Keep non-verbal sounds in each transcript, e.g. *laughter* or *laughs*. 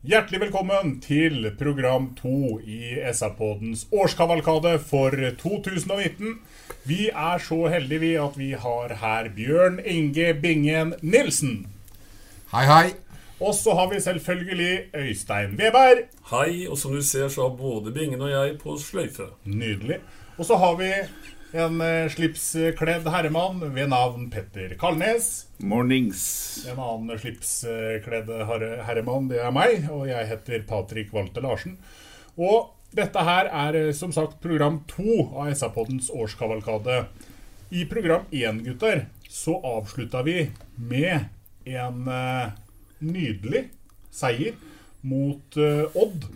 Hjertelig velkommen til program to i SR-podens årskavalkade for 2019. Vi er så heldige vi at vi har her Bjørn Inge Bingen Nilsen. Hei, hei. Og så har vi selvfølgelig Øystein Weberg. Hei, og som du ser så har både Bingen og jeg på sløyfe. Nydelig. Og så har vi en eh, slipskledd herremann ved navn Petter Kalnes. Mornings. En annen slipskledd herremann, det er meg, og jeg heter Patrik Walter Larsen. Og dette her er eh, som sagt program to av SA-poddens årskavalkade. I program én, gutter, så avslutta vi med en eh, nydelig seier mot Odd.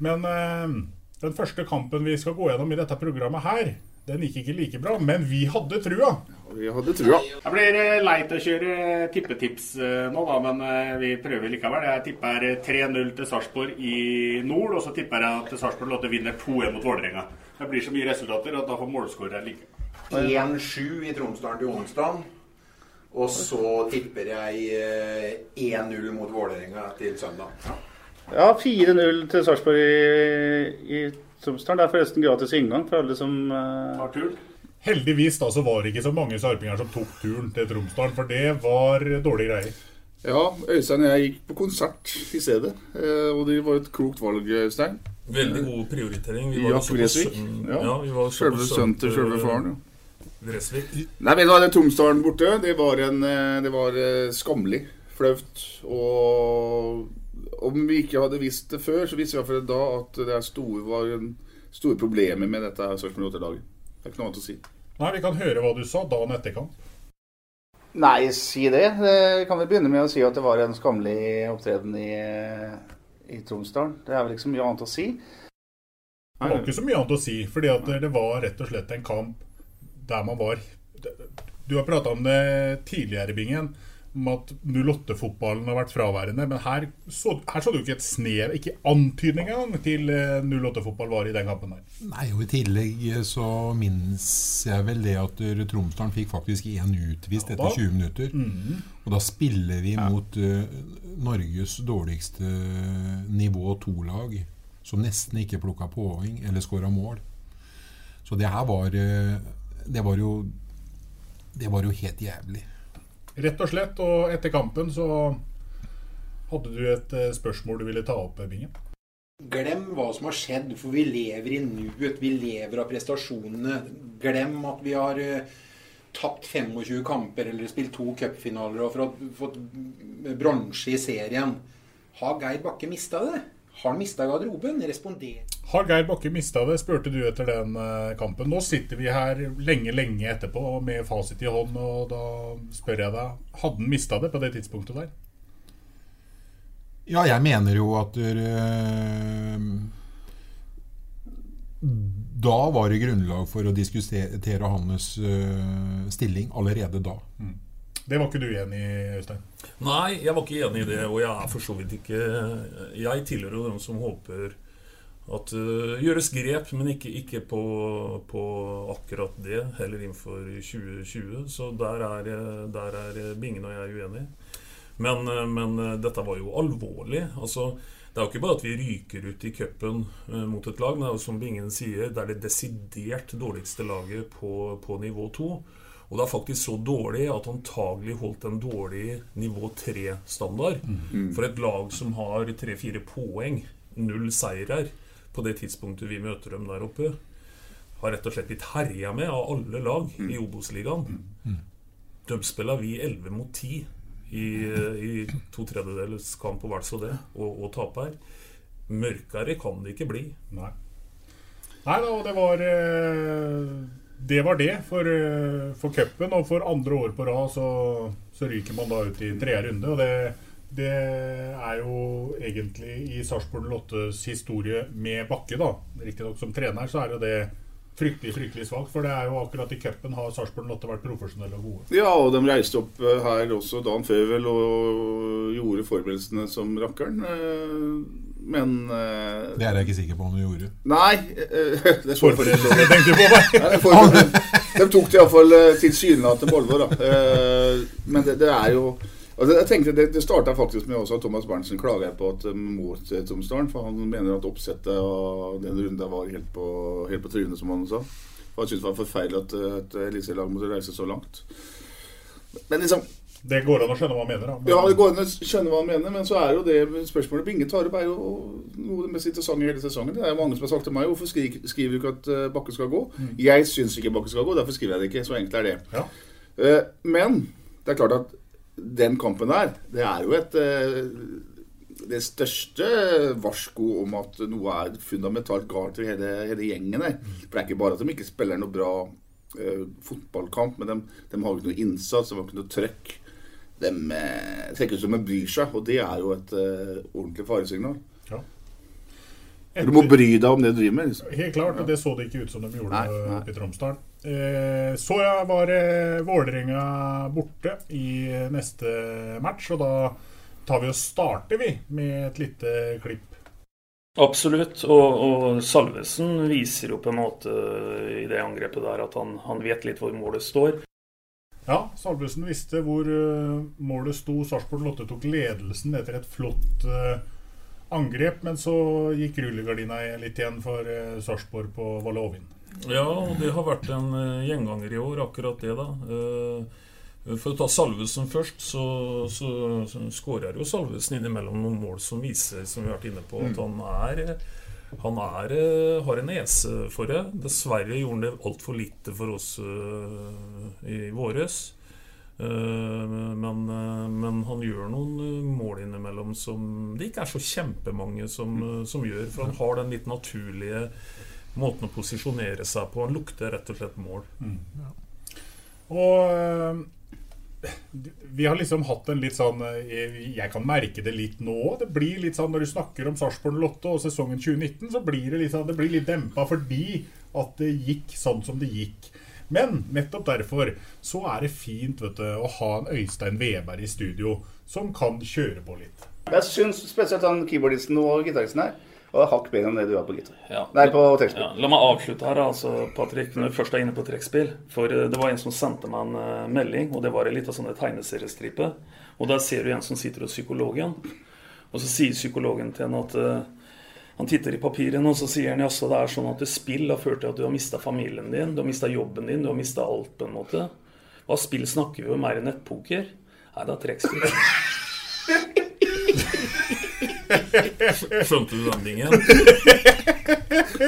Men den første kampen vi skal gå gjennom i dette programmet her, den gikk ikke like bra, men vi hadde trua. Vi hadde trua. Jeg blir eh, leit å kjøre tippetips eh, nå, da, men eh, vi prøver likevel. Jeg tipper 3-0 til Sarpsborg i nord, og så tipper jeg at Sarpsborg Lotte vinner 2-1 mot Vålerenga. Det blir så mye resultater at da får målskåreren like. 1-7 i Tromsdalen til onsdag. Og så tipper jeg eh, 1-0 mot Vålerenga til søndag. Ja, 4-0 til Sarpsborg i, i Tromsdalen. Det er forresten gratis inngang for alle som eh, Har turen. Heldigvis da så var det ikke så mange sarpinger som tok turen til Tromsdalen, for det var dårlige greier. Ja, Øystein og jeg gikk på konsert i stedet. eh, Og det var et klokt valg, Øystein. Veldig god prioritering. Vi var Jakob såpass Resvik. Ja. ja, vi var Sjølve sønnen til sjølve faren. Ja. Nei, men da det Tromsdalen borte, det var, en, eh, det var skammelig. Flaut. Og om vi ikke hadde visst det før, så visste vi i hvert fall da at det er store, var en, store problemer med dette søksmålet i 8-laget. Det er ikke noe annet å si. Nei, Vi kan høre hva du sa dagen etter kamp. Nei, si det. Vi kan vel begynne med å si at det var en skammelig opptreden i, i Tromsdalen. Det er vel ikke så mye annet å si. Det var ikke så mye annet å si, fordi det var rett og slett en kamp der man var Du har prata om det tidligere, Bingen, om at 08-fotballen har vært fraværende. Men her så, her så du ikke et snev, ikke antydning engang, til eh, 08-fotball var i den kampen der. Nei, og I tillegg så minnes jeg vel det at Tromsdalen fikk faktisk én utvist Ja, etter 20 minutter. Mhm. Og da spiller vi mot uh, Norges dårligste nivå to-lag, som nesten ikke plukka poeng eller skåra mål. Så det her var eh, Det var jo Det var jo helt jævlig. Rett og slett. Og etter kampen så hadde du et eh, spørsmål du ville ta opp, Bingen. Glem hva som har skjedd, for vi lever i nuet. Vi lever av prestasjonene. Glem at vi har eh, tapt 25 kamper eller spilt to cupfinaler og fått, fått bronse i serien. Har Geir Bakke mista det? Har han mista garderoben? Responder. Har Geir Bakke mista det, spurte du etter den eh, kampen. Nå sitter vi her lenge, lenge etterpå med fasit i hånd, og da spør jeg deg Hadde han mista det på det tidspunktet der? Ja, jeg mener jo at eh, Da var det grunnlag for å diskutere hans eh, stilling allerede da. Det var ikke du enig i, Øystein? Nei, jeg var ikke enig i det, og jeg er for så vidt ikke Jeg tilhører dem som håper at det gjøres grep, men ikke, ikke på, på akkurat det, heller innenfor 2020. Så der er, der er Bingen og jeg uenige. Men, eh, men eh, dette var jo alvorlig. Altså, det er jo ikke bare at vi ryker ut i cupen uh, mot et lag. Det er jo som Bingen sier, det er det desidert dårligste laget på, på nivå 2. Og det er faktisk så dårlig at antagelig holdt en dårlig nivå 3-standard. Mm. For et lag som har 3-4 poeng, null seirer, på det tidspunktet vi møter dem der oppe, har rett og slett blitt herja med av alle lag i Obos-ligaen. De spiller vi 11 mot 10 i, i to tredjedels kamp og vel så det, og, og taper. Mørkere kan det ikke bli. Nei. Nei da, og det var eh, Det var det for, eh, for cupen. Og for andre år på rad så, så ryker man da ut i tredje runde. Og det, det er jo egentlig i Sarpsborg Lottes historie med Bakke, da. Riktignok som trener, så er jo det fryktelig fryktelig svakt. For det er jo akkurat i cupen har Sarpsborg Lotte vært profesjonelle og gode. Ja, og de reiste opp eh, her også dagen før vel og gjorde forberedelsene som rakkeren. Eh, Men uh, Det er jeg ikke sikker på om du gjorde. Nei Uh, det er Forberedelsene *laughs* tenkte på, hva? Nei, det er. De tok det iallfall tilsynelatende på alvor, da. Eh, Men det, det er jo Altså, jeg tenkte Det, det starta faktisk med også at Thomas Berntsen klager på at må Tromsdalen. For han mener at oppsettet av den runden var helt på, helt på trynet, som han sa. For Han syntes det var forferdelig at et eliteserielag måtte reise så langt. Men liksom Det går an å skjønne hva han mener, da. Men- Ja, det går an å skjønne hva han mener, men så er jo det spørsmålet Binge tar opp, er jo noe av det mest interessante i hele sesongen. Det er jo mange som har sagt til meg hvorfor skriver du ikke at eh, Bakke skal gå? Mm. Jeg syns ikke Bakke skal gå, derfor skriver jeg det ikke. Så enkelt er det. Ja. Eh, Men det er klart at den kampen der, det er jo et eh, det største varsko om at noe er fundamentalt galt i hele, hele gjengen her. For det er ikke bare at de ikke spiller noe bra fotballkamp, men de, de har jo ikke noe innsats, de har ikke noe trøkk. De eh, ser ikke ut som de bryr seg, og det er jo et uh, ordentlig faresignal. Ja. Du må bry deg om det du driver med. Liksom. Helt klart, og det så det ikke ut som de gjorde Nei, nei. oppe i Tromsdal. Eh, så jeg var eh, Vålerenga borte i neste match, og da tar vi og starter vi med et lite klipp. Absolutt. Og, og Salvesen viser jo på en måte i det angrepet der at han, han vet litt hvor målet står. Ja, Salvesen visste hvor uh, målet sto. Sarpsborg Lotte tok ledelsen etter et flott uh, angrep, men så gikk rullegardina litt igjen for uh, Sarpsborg på Valleåvin. Ja, og det har vært en uh, gjenganger i år, akkurat det, da. For å ta Salvesen først, så, så, så skårer jo Salvesen innimellom noen mål som viser, som vi har vært inne på, at han er han er, eh, har en nese for det. Dessverre gjorde han det altfor lite for oss eh, i våres. Eh, men, men han gjør noen mål innimellom som det ikke er så kjempemange som, som gjør. For han har den litt naturlige måten å posisjonere seg på. Han lukter rett og slett mål. Og eh, vi har liksom hatt en litt sånn eh, Jeg kan merke det litt nå. Det blir litt sånn Når du snakker om Sarpsborg Lotte og sesongen 2019, så blir det litt, sånn, det blir litt dempa fordi at det gikk sånn som det gikk. Men nettopp derfor så er det fint vet du, å ha en Øystein Veberg i studio som kan kjøre på litt. Jeg syns spesielt han keyboardisten og gitaristen her var hakk bedre enn det du er på gitar. Ja. Nei, på trekkspill. Ja, la meg avslutte her, altså, Patrick, når du først er inne på trekkspill. For eh, det var en som sendte meg en eh, melding, og det var en liten sånn tegneseriestripe. Og der ser du en som sitter hos psykologen. Og så sier psykologen til henne at eh, han titter i papirene, og så sier han jaså, det er sånn at spill har ført til at du har mista familien din, du har mista jobben din, du har mista alt, på en måte. Hva spill snakker vi om? Er det nettpoker? Nei, det er trekkspill. *laughs* *laughs* Skjønte du den dingen?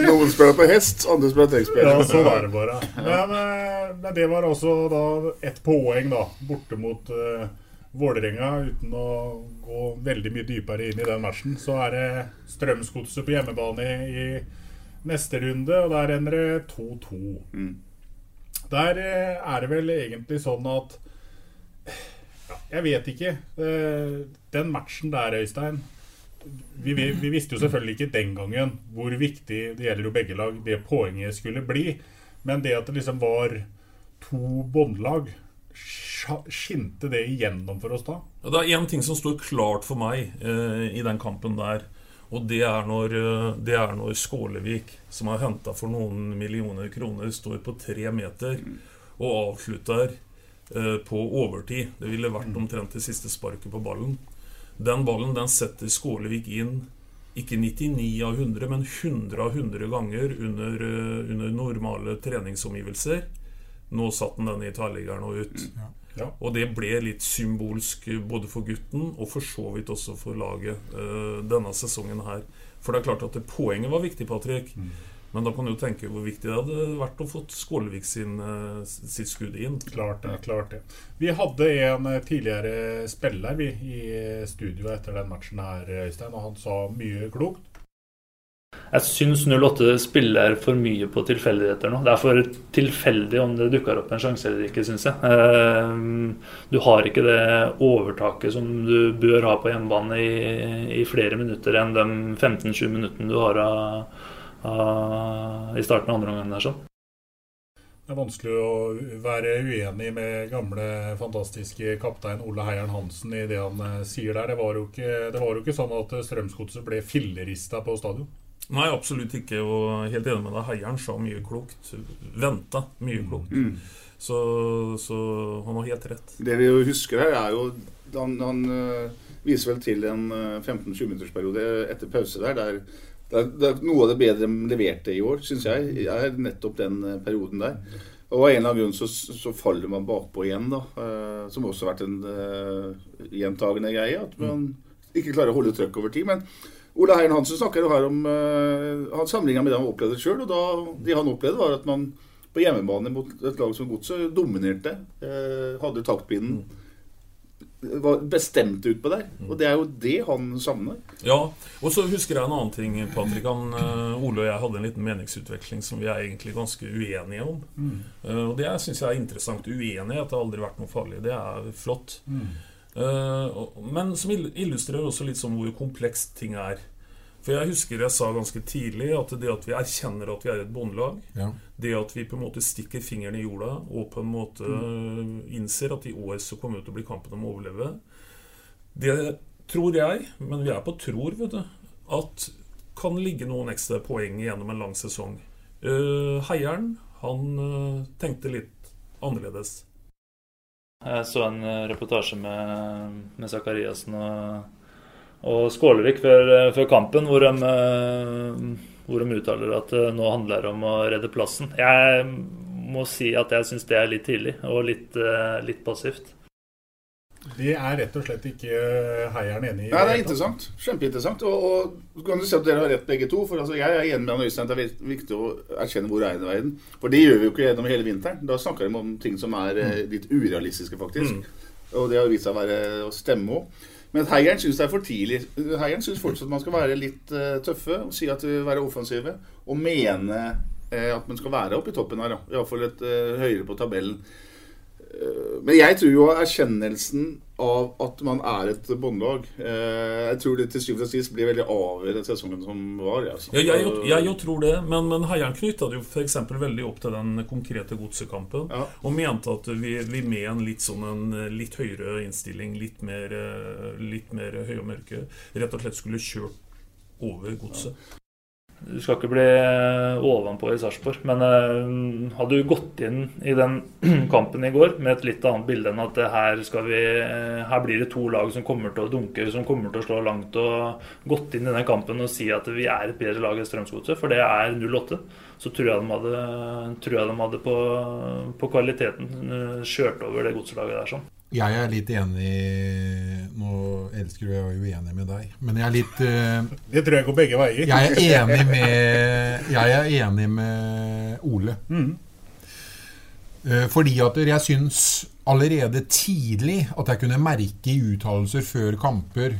Noen spiller på hest, andre spiller trekkspill. Ja, så er det bare. Men, det var også da ett poeng da, borte mot uh, Vålerenga. Uten å gå veldig mye dypere inn i den matchen, så er det Strømsgodset på hjemmebane i, i neste runde, og der ender det 2-2. Der eh, er det vel egentlig sånn at ja, Jeg vet ikke. Eh, Den matchen der, Øystein vi, vi, vi visste jo selvfølgelig ikke den gangen hvor viktig det gjelder jo begge lag, det poenget skulle bli. Men det at det liksom var to båndlag, skinte det igjennom for oss da? Det er én ting som står klart for meg eh, i den kampen der. Og det er når, eh, det er når Skålevik, som har henta for noen millioner kroner, står på tre meter og avslutter eh, på overtid. Det ville vært omtrent det siste sparket på ballen. Den ballen den setter Skålevik inn ikke 99 av 100, men 100 av 100 ganger under, eh, under normale treningsomgivelser. Nå satt han den i tverrliggeren og ut. Ja. Og det ble litt symbolsk eh, både for gutten og for så vidt også for laget uh, denne sesongen her. For det er klart at det, poenget var viktig, Patrick. Men da kan du jo tenke hvor viktig det hadde vært å få Skålevik sin, eh, sitt skudd inn. Klart det. klart det. Vi hadde en eh, tidligere spiller vi, i studio etter den matchen her, Øystein, og han sa mye klokt. Jeg syns 08 spiller for mye på tilfeldigheter nå. Det er for tilfeldig om det dukker opp en sjanse eller ikke, syns jeg. Eh, Du har ikke det overtaket som du bør ha på hjemmebane i, i flere minutter enn de 15-20 minuttene du har av, av, i starten av andre omgang. der sånn. Det er vanskelig å være uenig med gamle, fantastiske kaptein Ole Heieren Hansen i det han eh, sier der. Det var jo ikke, det var jo ikke sånn at Strømsgodset ble fillerista på stadion. Nei, absolutt ikke. Og helt enig med deg. Heieren sa mye klokt. Venta mye klokt. Mm. Så, så han har helt rett. Det vi husker her, er jo Han, han øh, viser vel til en øh, 15-20 minuttersperiode etter pause der. der det er, det er noe av det bedre de leverte i år, syns jeg, er nettopp den øh, perioden der. Og av en eller annen grunn så, så faller man bakpå igjen, da. øh, som også har vært en øh, gjentagende greie. At man ikke klarer å holde trøkk over tid. Men Ole Heiren Hansen snakker jo her om øh, Han sammenligna med det han opplevde sjøl. Og da, det han opplevde, var at man på hjemmebane mot et lag som Godset dominerte. Øh, hadde taktpinnen. Var bestemt utpå der. Og det er jo det han savner. Ja, og så husker jeg en annen ting, Patrick. Han, eh, Ole og jeg hadde en liten meningsutveksling som vi er egentlig ganske uenige om. Mm. Eh, og det syns jeg er interessant. Uenighet har aldri vært noe farlig. Det er flott. Mm. Eh, men som ill- illustrerer også litt sånn hvor komplekst ting er. For jeg husker jeg sa ganske tidlig at det at vi erkjenner at vi er et båndlag, Ja. det at vi på en måte stikker fingeren i jorda og på en måte mm. innser at i år så kommer det til å bli kampen om å overleve, det tror jeg, men vi er på tror, vet du, at kan ligge noen ekstra poeng gjennom en lang sesong. Uh, heieren, han uh, tenkte litt annerledes. Jeg så en eh, reportasje med, med Sakariassen og, og Skålevik før, eh, før kampen, hvor de, eh, hvor de uttaler at nå handler det om å redde plassen. Jeg må si at jeg syns det er litt tidlig og litt, eh, litt passivt. Det er rett og slett ikke eh, Heieren enig i. Nei, det er interessant. Kjempeinteressant. Og, og så kan du si at dere har rett begge to. For altså, jeg er enig med han Øystein at det er viktig å erkjenne hvor er i verden. For det gjør vi jo ikke gjennom hele vinteren. Da snakker de om ting som er eh, litt urealistiske, faktisk. Og det har vist seg å være å stemme òg. Men Heieren syns det er for tidlig. Heieren syns fortsatt man skal være litt uh, tøffe si at vi være offensive. Og mene uh, at man skal være oppe i toppen her. Iallfall litt uh, høyere på tabellen. Eh, Men jeg tror jo erkjennelsen av at man er et båndlag eh, Jeg tror det til syvende og sist blir veldig avgjørende sesongen som var. Altså. Ja, jeg, jo- jeg tror det, men, men Heieren knytta det jo f.eks. veldig opp til den konkrete godsekampen. Og mente at vi, vi med en litt sånn en litt høyere innstilling, litt mer, eh, litt mer høy og mørke, rett og slett skulle kjørt over godset. Du skal ikke bli eh, ovenpå i Sarpsborg, men uh, hadde du gått inn i den *clears throat* kampen i går med et litt annet bilde enn at eh, her, vi, her blir det to lag som kommer til å dunke, som kommer til å slå langt, og gått inn i den kampen og si at vi er et bedre lag enn Strømsgodset, for det er 08, så tror jeg de hadde, jeg de hadde på, på kvaliteten kjørt over det godslaget der sånn. Jeg er litt enig Nå elsker du jeg er jo enig med deg, men jeg er litt uh, *laughs* Det tror jeg går begge veier. Jeg er enig *laughs* med, jeg er enig med Ole. Mm. Uh, Fordi at jeg syns allerede tidlig at jeg kunne merke i uttalelser før kamper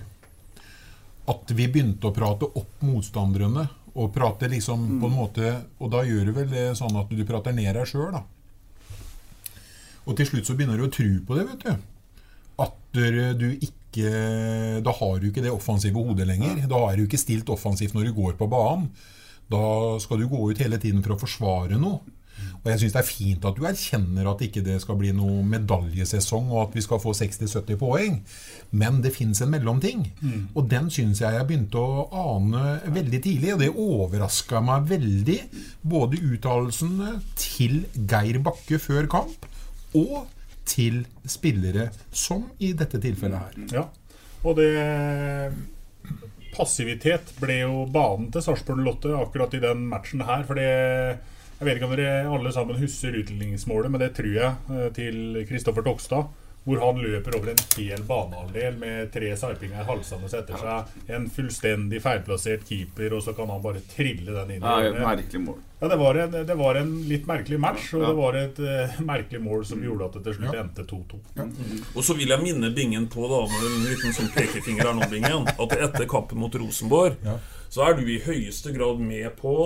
at vi begynte å prate opp motstanderne. Og prate liksom på en måte Og da gjør du vel det sånn at du prater ned deg sjøl, da. Og til slutt så begynner du å tro på det, vet du. At du ikke Da har du ikke det offensive hodet lenger. Da har du ikke stilt offensivt når du går på banen. Da skal du gå ut hele tiden for å forsvare noe. Og jeg syns det er fint at du erkjenner at ikke det skal bli noe medaljesesong, og at vi skal få 60-70 poeng. Men det fins en mellomting. Mm. Og den syns jeg jeg begynte å ane veldig tidlig. Og det overraska meg veldig. Både uttalelsene til Geir Bakke før kamp og til spillere som i dette tilfellet her. Ja, og det Passivitet ble jo banen til Sarpsborg Lotte akkurat i den matchen her. For Jeg vet ikke om dere alle sammen husker utligningsmålet, men det tror jeg, eh, til Kristoffer Tokstad. Hvor han løper over en hel banehalvdel med tre sarpinger halsende etter seg. En fullstendig feilplassert keeper, og så kan han bare trille den inn. Ja, merkelig mål. Ja, det var, en, det var en litt merkelig match, og Ja. det var et uh, merkelig mål som gjorde at det til slutt endte 2-2. Og så vil jeg minne Bingen på, da med en liten sånn pekefinger her nå, Bingen, at etter kampen mot Rosenborg, så er du i høyeste grad med på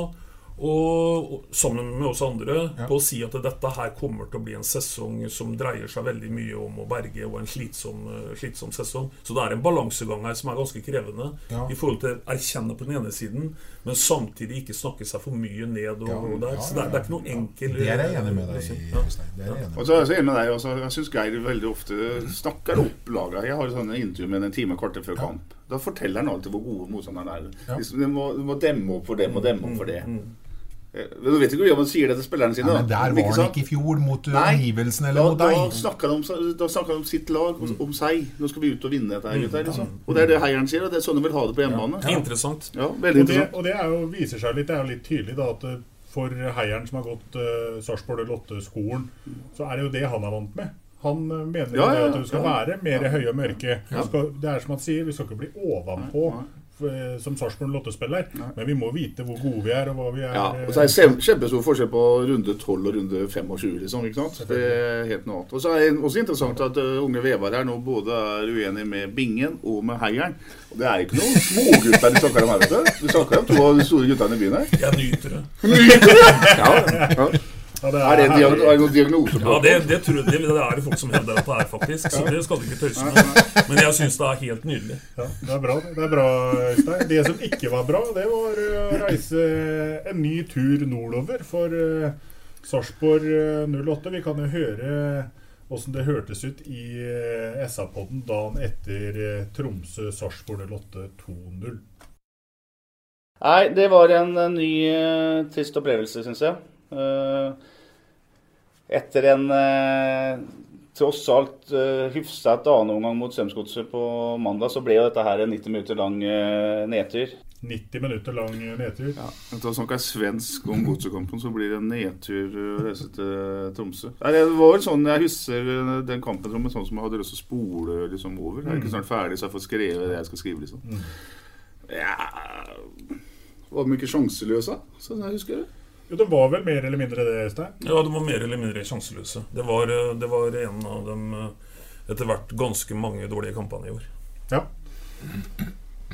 og sammen med oss andre på å si at dette her kommer til å bli en sesong som dreier seg veldig mye om å berge og en slitsom, eh, slitsom sesong. Så det er en balansegang her som er ganske krevende Ja. i forhold til å erkjenne på den ene siden, men samtidig ikke snakke seg for mye ned. Og, Ja, og der. Så det er, det er ikke noe enkel Det er jeg enig med deg i, Øystein. Det jeg enig Og så er jeg enig med deg også. Jeg syns Geir veldig ofte snakker opp laget. Jeg har sånne intervju med en time kvarter før kamp. Da forteller han alltid hvor gode motstanderne er. Ja. Liksom, du, må, du må demme opp for dem og demme opp for det. Eh, Men du vet ikke om han sier det til spillerne sine. Ja, men der var Ikke han ikke i fjor mot Nei. omgivelsene eller da, mot deg. da snakka han om sitt lag, om, om seg. Nå skal vi ut og vinne dette her, gutter. Liksom. Og det er det heieren sier, og det er sånn de vil ha det på hjemmebane. Interessant. Ja, Og veldig det, interessant. og det er jo, viser seg litt, det er jo litt tydelig da, at eh, for heieren som har gått uh, Sarpsborg Lotte-skolen, så er det jo det han er vant med. Han eh, mener ja, Ja, det ja, at du skal ja. være mer Ja. høye og mørke. Ja. Skal, det er som han sier, vi skal ikke bli ovenpå eh, som Sarpsborg Lotte-spiller, men vi må vite hvor gode vi er, og hva vi er. Ja, eh, og så er det kjem- kjempestor forskjell på runde 12 og runde 25. Liksom, ikke sant? Det er helt noe annet. Og så er det også interessant at uh, unge Vevar her nå både er uenig med Bingen og med Heieren. Og det er ikke noen smågutter du snakker om her, vet du. Du snakker om to av de store guttene i byen her. Jeg nyter det. Nyter det? *laughs* Ja, ja. Ja, det Er det, en er det noen diagnose på Ja, det, det, tror jeg, det, det er det folk som hevder at det er, faktisk. Så det skal du ikke tøyse med. Men jeg syns det er helt nydelig. Ja, det er bra, det er bra, Øystein. Det som ikke var bra, det var eh, å reise en ny tur nordover for uh, Sarpsborg eh, 08. Vi kan jo høre åssen det hørtes ut i eh, SA-podden dagen etter uh, Tromsø-Sarpsborg 08 2-0. Nei, det var en, eh, ny eh, trist opplevelse, syns jeg. Eh, etter en eh, tross alt uh, hyfset annenomgang mot Strømsgodset på mandag, så ble jo dette her en 90 minutter lang eh, nedtur. 90 minutter lang nedtur. Ja, Da snakker jeg svensk om godsekampen, så blir det en nedtur å reise til Tromsø. Det var vel sånn, Jeg husker eh, den kampen som en sånn som jeg hadde lyst til å spole liksom, over. Jeg er ikke Mm. snart ferdig, så jeg får skrevet det jeg skal skrive. liksom. Mm. Ja Var de ikke sjanseløse, sånn jeg husker det? Jo, det var vel mer eller mindre det, Øystein? Ja, de var mer eller mindre sjanseløse. Det var, eh, det var en av dem eh, etter hvert ganske mange dårlige kampene i år. Ja.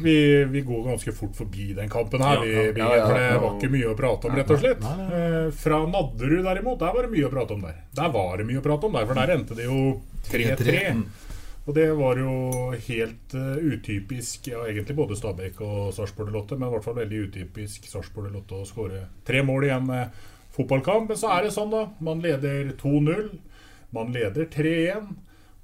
Vi, vi går ganske fort forbi den kampen her, Ja, vi, ja, vi, ja, ja, for det ja. var ikke mye å prate om, rett og slett. Eh, Fra Nadderud derimot, der var det mye å prate om der. Der var det mye å prate om der, for der endte det jo 3-3. Og det var jo helt uh, utypisk, ja egentlig både Stabæk og Sarpsborg Lotte, men i hvert fall veldig utypisk Sarpsborg Lotte å skåre tre mål i en uh, fotballkamp. Men så er det sånn, da. Man leder 2-0. Man leder 3-1.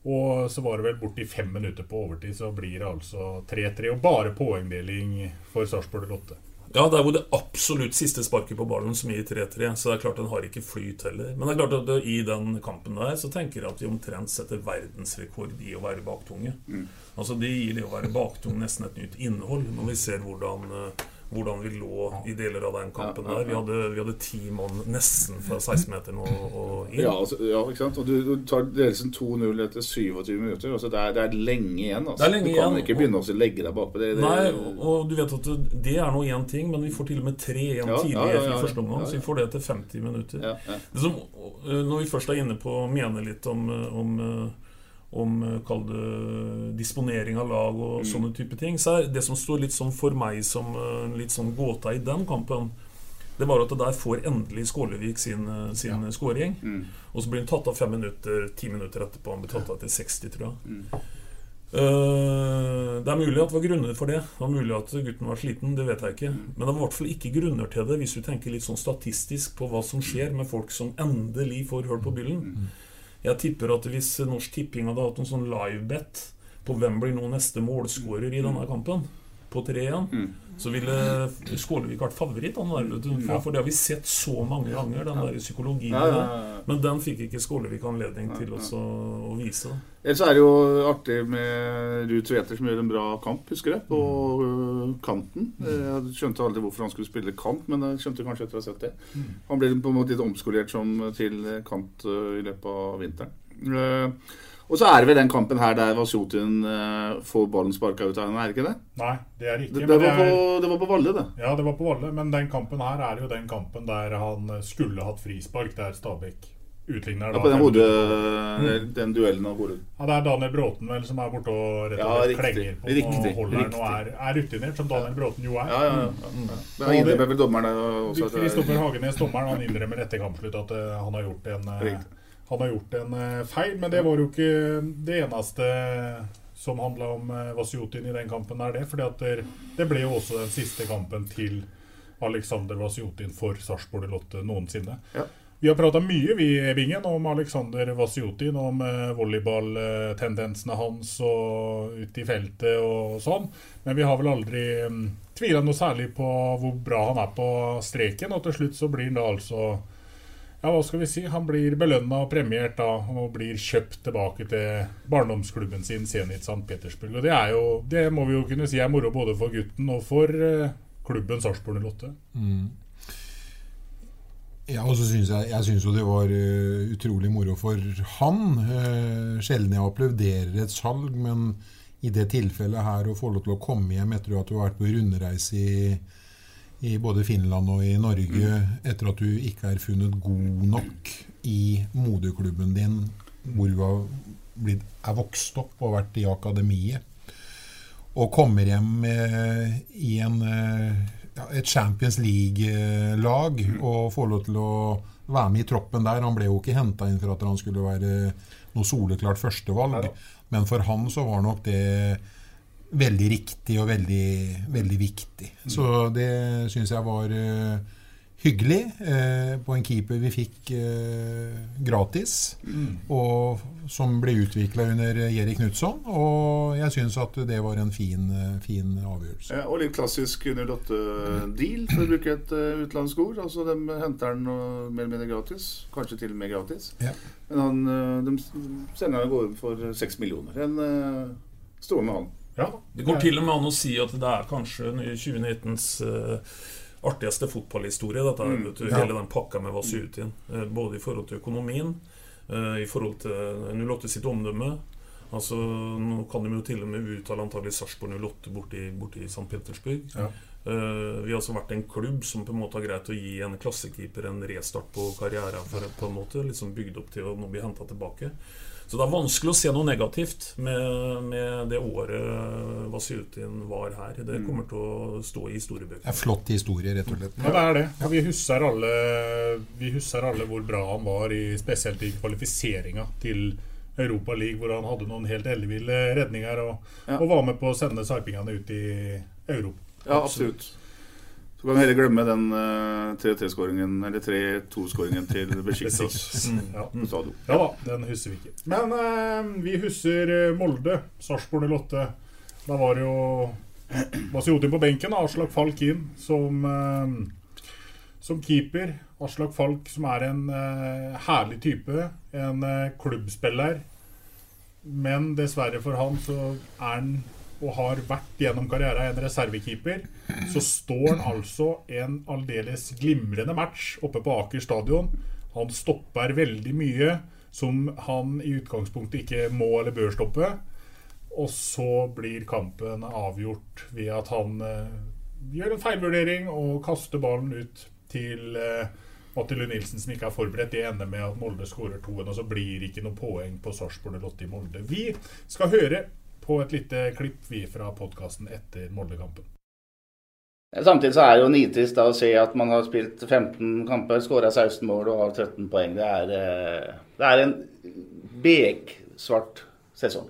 Og så var det vel borti fem minutter på overtid, så blir det altså 3-3. Og bare poengdeling for Sarpsborg Lotte. Ja, det er jo det absolutt siste sparket på ballen som gir 3-3. Så det er klart den har ikke flyt heller. Men det er klart at i den kampen der så tenker jeg at vi omtrent setter verdensrekord i å være baktunge. Mm. Altså Det gir det å være baktung nesten et nytt innhold, når vi ser hvordan, eh, hvordan vi lå i deler av den kampen der. Vi hadde, vi hadde ti mann nesten fra 16-meteren og, og inn. Ja, altså, ja, ikke sant? Og du, du tar ledelsen 2-0 etter 27 minutter. Altså det, er, det er lenge igjen. Altså. Det lenge du kan igjen, ikke begynne å legge deg bakpå. Det, det, Nei, og- og du vet at det, er nå én ting, men vi får til og med 3-1 Ja, tidlig ja, i første omgang, så vi får det til 50 minutter. Som, øh, når vi først er inne på å mene litt om, øh, om, øh, om kall det disponering av lag og Mm. sånne type ting, så det som står litt sånn for meg som en litt sånn gåta i den kampen, det var at det der får endelig Skålevik sin, øh, sin Ja. skåring. Mm. Og så blir han tatt av fem minutter, ti minutter etterpå. Han blir tatt av til 60, tror jeg. Mm. Uh, det er mulig at det var grunner for det. Det var mulig at gutten var sliten, det vet jeg ikke. Men det var i hvert fall ikke grunner til det, hvis du tenker litt sånn statistisk på hva som skjer med folk som endelig får hull på byllen. Jeg tipper at hvis Norsk Tipping hadde hatt en sånn livebet på hvem blir nå neste målskårer i denne kampen, på 3-1, Mm. så ville Skålevik vært favoritt. Der, for, for det har vi sett så mange ganger, den der psykologien. Ja, ja, ja. Men den fikk ikke Skålevik anledning til også å vise. Ellers er det jo artig med Ruud Tveter som gjør en bra kamp, husker jeg, på mm. kanten. Jeg skjønte aldri hvorfor han skulle spille kant, men jeg skjønte kanskje etter å ha sett det. Mm. Han ble på en måte litt omskolert som til kant øh, i løpet av vinteren. Eh, og så er det vel den kampen her der Vasjotin uh, får ballen sparka ut av henne, er det ikke det? Nei, det er ikke. Det, det, var, på, det var på Valle, det. Ja, det var på Valle, men den kampen her er jo den kampen der han skulle hatt frispark, der Stabæk utligner. Ja, på den, hode, minutter. den duellen av hodet. Ja, Det er Daniel Bråten vel som er borte og rett og slett klenger på Riktig, og holder den og er, er rutinert, som Daniel Bråten jo er. Ja, ja, ja. Mm. Han innrømmer vel dommeren også er- Kristoffer Hagenes, dommeren, han innrømmer etter kampslutt at eh, han har gjort en eh, Riktig. Han har gjort en eh, feil, men det var jo ikke det eneste som handla om uh, Vasjutin i den kampen. er det, fordi det, ble jo også den siste kampen til Alexander Vasjutin for Sarpsborg Lotte noensinne. Ja. Vi har prata mye vi i Bingen om Alexander Vasjutin, om eh, volleyballtendensene hans og ute i feltet og sånn. Men vi har vel aldri um, tvila noe særlig på hvor bra han er på streken. Og til slutt så blir han da altså ja, hva skal vi si? Han blir belønna og premiert da, og blir kjøpt tilbake til barndomsklubben sin Zenit St. Petersburg. Og det er jo, det må vi jo kunne si er moro både for gutten og for eh, klubben Sarpsborg 08. Mm. Ja, og så synes jeg, jeg syns jo det var uh, utrolig moro for han. Uh, sjelden jeg applauderer et salg, men i det tilfellet her å få lov til å komme hjem etter at du har vært på rundreise i, i både Finland og i Norge, etter at du ikke er funnet god nok i moderklubben din, hvor du har blitt, er vokst opp og vært i akademiet, og kommer hjem i en eh, ja, et Champions League-lag og får lov til å være med i troppen der. Han ble jo ikke henta inn for at han skulle være noe soleklart førstevalg, men for han så var nok det veldig riktig og veldig, veldig viktig. Så det syns jeg var eh, hyggelig eh, på en keeper vi fikk eh, gratis, Mm. og som ble utvikla under Jerry Knutson. Og jeg syns at det var en fin, eh, fin avgjørelse. Ja, og litt klassisk 08-deal, for å bruke et uh, utenlandsk ord. Altså, De henter den uh, mer eller mindre gratis. Kanskje til og med gratis. Ja. Men han, uh, de sender den av gårde for seks millioner. En strålende han. Det går til og med an å si at det er kanskje 2019s uh, artigste fotballhistorie. Dette, Mm. du, Ja. Hele den pakka med Vasutin. Uh, både i forhold til økonomien, uh, i forhold til 08 sitt omdømme. Altså, Nå kan de jo til og med uttale antagelig Sarpsborg 08 borti, borti St. Petersburg. Ja. Eh, vi har altså vært en klubb som på en måte har greit å gi en klassekeeper en restart på karrieren. For, på en måte, liksom Bygd opp til å nå bli henta tilbake. Så det er vanskelig å se noe negativt med, med det året Vasjutin var her. Det kommer til å stå i Det historiebøkene. er flott historie, rett og slett. Ja, det er det. Ja, vi husker alle, vi husker alle hvor bra han var, i, spesielt i kvalifiseringa til Europa League, hvor han hadde noen helt elleville redninger og, Ja. og var med på å sende sarpingene ut i Europa. Ja, absolutt. Så kan vi heller glemme den uh, 3-3-skåringen, eller 3-2-skåringen til *laughs* Besiktas. Mm, ja. ja da, den husker vi ikke. Men uh, vi husker eh, Molde, Sarpsborg 08. Da var det jo Vasjotin på benken, Aslak Falk inn som, uh, som keeper. Aslak Falk som er en herlig type. En klubbspiller. Men dessverre for han så er han og har vært gjennom karrieren en reservekeeper. Så står han altså en aldeles glimrende match oppe på Aker stadion. Han stopper veldig mye som han i utgangspunktet ikke må eller bør stoppe. Og så blir kampen avgjort ved at han eh, gjør en feilvurdering og kaster ballen ut til eh, Matti Lund Nilsen, som ikke er forberedt. Det ender med at Molde skårer toen, og så blir det ikke noe poeng på Sarpsborg 08 i Molde. Vi skal høre på et lite klipp vi fra podkasten etter Molde-kampen. Samtidig så er det jo nitrist å se at man har spilt 15 kamper, skåra 16 mål og har 13 poeng. Det er, eh, det er en beksvart sesong.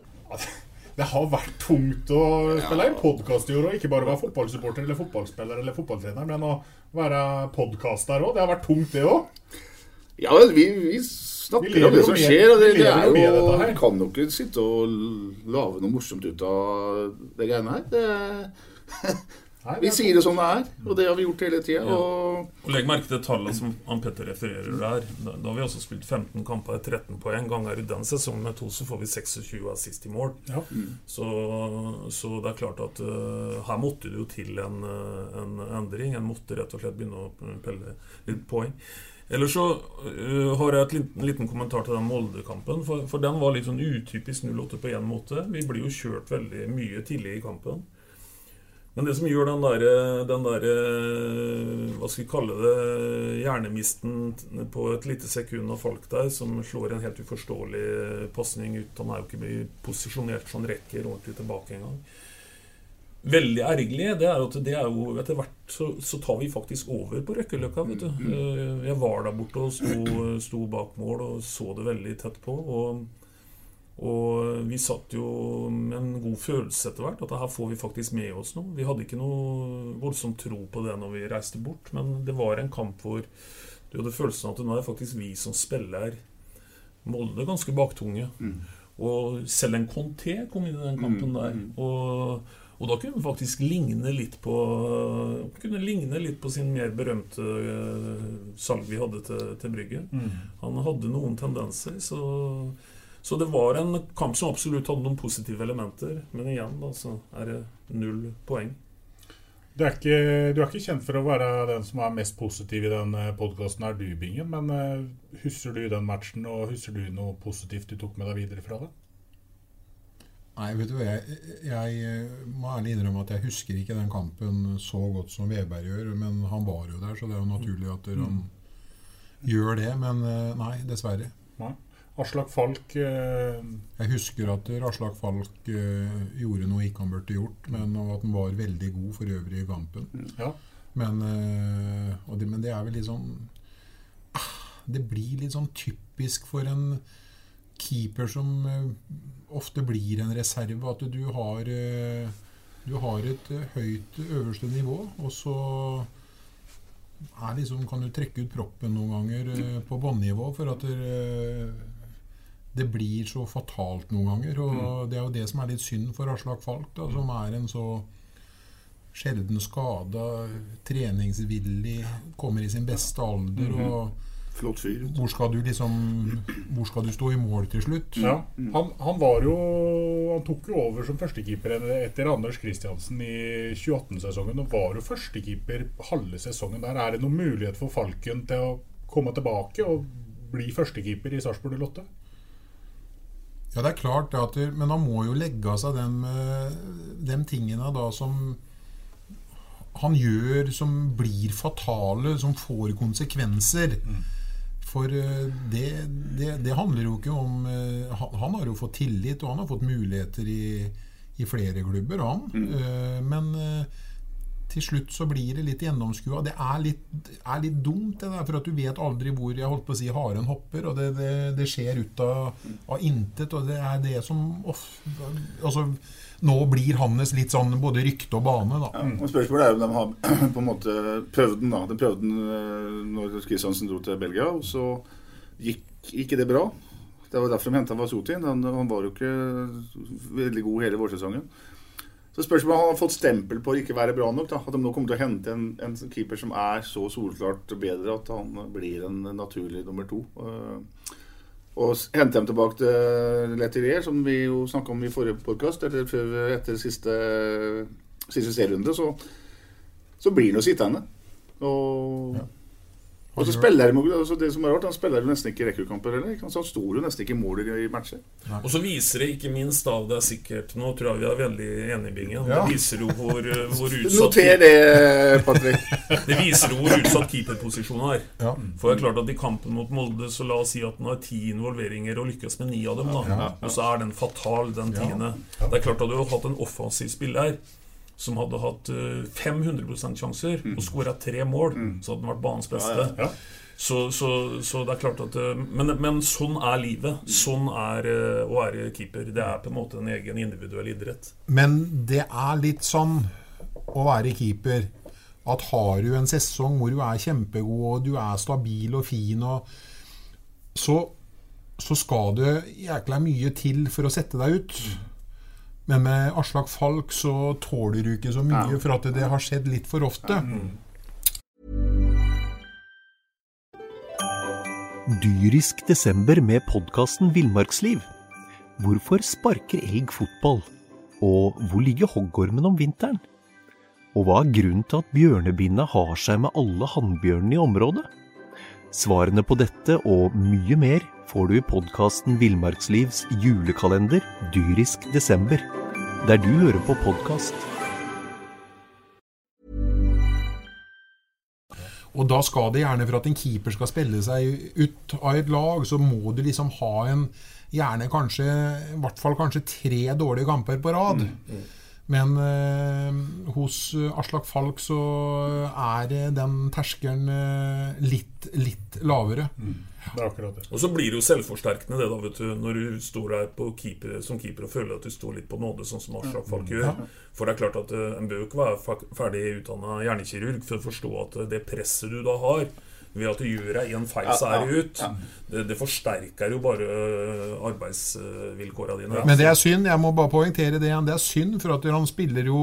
Det har vært tungt å spille en podkast i år, og ikke bare være fotballsupporter eller fotballspiller eller fotballtrener, men å være podkaster òg. Det har vært tungt, det òg. Ja, vi, vi snakker Vi om det som skjer, og det, det er jo kan jo ikke sitte og lage noe morsomt ut av det greiene her. Det, vi sier det som det er, og det har vi gjort hele tida. Ja. Og... Og Legg merke til tallet som Ann Petter refererer der. Da, da har vi også spilt 15 kamper, 13 poeng. Ganger i den sesongen med to, så får vi 26 assist i mål. Ja. Så, så det er klart at uh, her måtte det jo til en, uh, en endring. En måtte rett og slett begynne å pelle litt poeng. Ellers så uh, har jeg et liten, liten kommentar til den Molde-kampen. For, for den var litt sånn utypisk 08 på én måte. Vi blir jo kjørt veldig mye tidlig i kampen. Men det som gjør den der, der Hva skal vi kalle det Hjernemisten på et lite sekund av folk der, som slår en helt uforståelig pasning ut Han er jo ikke posisjonert så han rekker ordentlig tilbake engang. Veldig ergerlig det er at det er jo etter hvert så, så tar vi faktisk over på Røkkeløkka. vet du. Jeg var der borte og sto, sto bak mål og så det veldig tett på. og og vi satt jo med en god følelse etter hvert, at her får vi faktisk med oss noe. Vi hadde ikke noe voldsom tro på det når vi reiste bort, men det var en kamp hvor du hadde følelsen at nå er det faktisk vi som spiller Molde ganske baktunge. Mm. Og selv en Conté kom inn i den kampen Mm, der. mm. Og, og da kunne han faktisk ligne litt på Kunne ligne litt på sin mer berømte eh, salg vi hadde til, til Brygge. Mm. Han hadde noen tendenser, så så det var en kamp som absolutt hadde noen positive elementer. Men igjen da, så er det null poeng. Du er, ikke, du er ikke kjent for å være den som er mest positiv i den podkasten, er du, Bingen. Men uh, husker du den matchen, og husker du noe positivt du tok med deg videre fra det? Nei, vet du hva, jeg, jeg må ærlig innrømme at jeg husker ikke den kampen så godt som Veberg gjør. Men han var jo der, så det er jo naturlig at han gjør det. Men eh, nei, dessverre. Nei. Aslak Falk eh, Jeg husker at Aslak Falk eh, gjorde noe ikke han burde gjort, men og at han var veldig god for øvrig i kampen. Ja. Men, eh, og det, men det er vel litt sånn ah, Det blir litt sånn typisk for en keeper som eh, ofte blir en reserve, at du har eh, Du har et eh, høyt øverste nivå, og så er liksom, kan du trekke ut proppen noen ganger eh, på båndnivå for at det, det blir så fatalt noen ganger. Og Mm. det er jo det som er litt synd for Aslak Falk, da, som er en så sjelden skada, treningsvillig, kommer i sin beste alder. Mhm. og Flott fyr. hvor skal du liksom Hvor skal du stå i mål til slutt? Ja, han, han var jo Han tok jo over som førstekeeper etter Anders Kristiansen i 2018-sesongen. Og var jo førstekeeper halve sesongen der. Er det noen mulighet for Falken til å komme tilbake og bli førstekeeper i Sarpsborg 08? Ja, det er klart det Men han må jo legge av seg de, de tingene da som han gjør som blir fatale, som får konsekvenser. For eh, det, det, det handler jo ikke om eh, han, har jo fått tillit, og han har fått muligheter i, i flere klubber, han. Mm. Men eh, til slutt så blir det litt gjennomskua. Det er litt, er litt dumt, det der, for at du vet aldri hvor jeg holdt på å si haren hopper. Og det, det, det skjer ut av, av intet. Og det er det som off, altså, Nå blir hans litt sånn både rykte og bane, da. Ja, og Spørsmålet er om de har *clears throat* på en måte prøvd den. da. De prøvde den eh, når Kristiansen dro til Belgia, og så gikk ikke det bra. Det var derfor de henta Vasutin. Han, han var jo ikke veldig god hele vårsesongen. Så spørsmålet om han har fått stempel på å ikke være bra nok. da. At de nå kommer til å hente en, en keeper som er så solklart bedre at han blir en naturlig nummer to. Eh, og hente dem tilbake til Letelier, som vi jo snakka om i forrige podkast, eller før- etter siste, siste serierunde, så, så blir han jo sittende. Og, og så spiller de, altså det som er rart, Han spiller jo nesten ikke rekordkamper heller. Så han sto jo nesten ikke i mål i, i matcher. Og så viser det ikke minst da, det er sikkert Nå tror jeg vi er veldig enige, Bingen. Ja. Det viser jo hvor, eh, hvor *laughs* utsatt Noter det, Patrick. *laughs* Det viser jo hvor utsatt keeperposisjonen er. Ja. For det er klart at i kampen mot Molde, så la oss si at den har ti involveringer og lykkes med ni av dem, da. Og så er den fatal, den tiende. Det er klart at du har hatt en offensiv spiller som hadde hatt eh, 500% sjanser og skåra tre mål, så hadde den vært banens beste. Ja, ja. Så, så, så det er klart at eh, men, men sånn er livet. Sånn er eh, å være keeper. Det er på en måte en egen individuell idrett. Men det er litt sånn å være keeper at har du en sesong hvor du er kjempegod og du er stabil og fin, og så, så skal du jækla mye til for å sette deg ut. Men med Aslak Falk så tåler du ikke så mye, Ja. for at det har skjedd litt for ofte. Dyrisk desember med podkasten Villmarksliv. Hvorfor sparker elg fotball? Og hvor ligger hoggormen om vinteren? Og hva er grunnen til at bjørnebinna har seg med alle hannbjørnene i området? Svarene på dette og mye mer får du i podkasten Villmarkslivs julekalender Dyrisk desember, der du hører på podkast. Og da skal det gjerne, for at en keeper skal spille seg ut av et lag, så må du liksom ha en Gjerne kanskje, i hvert fall kanskje tre dårlige kamper på rad. Men eh, hos eh, Aslak Falk så er eh, den terskelen eh, litt, litt lavere. Det er akkurat det. Og så blir det jo selvforsterkende det da, vet du, når du står der på keeper, som keeper og føler at du står litt på nåde, sånn som Aslak Falk gjør. Ja. For det er klart at eh, en bør jo ikke være ferdig utdanna hjernekirurg for å forstå at eh, det presset du da har ved at du gjør deg en feil, Ja, så er ja, ut. Det, det forsterker jo bare arbeidsvilkårene arbeidsvilkåra dine. Men det er synd, jeg må bare poengtere det igjen. Det er synd, for at han spiller jo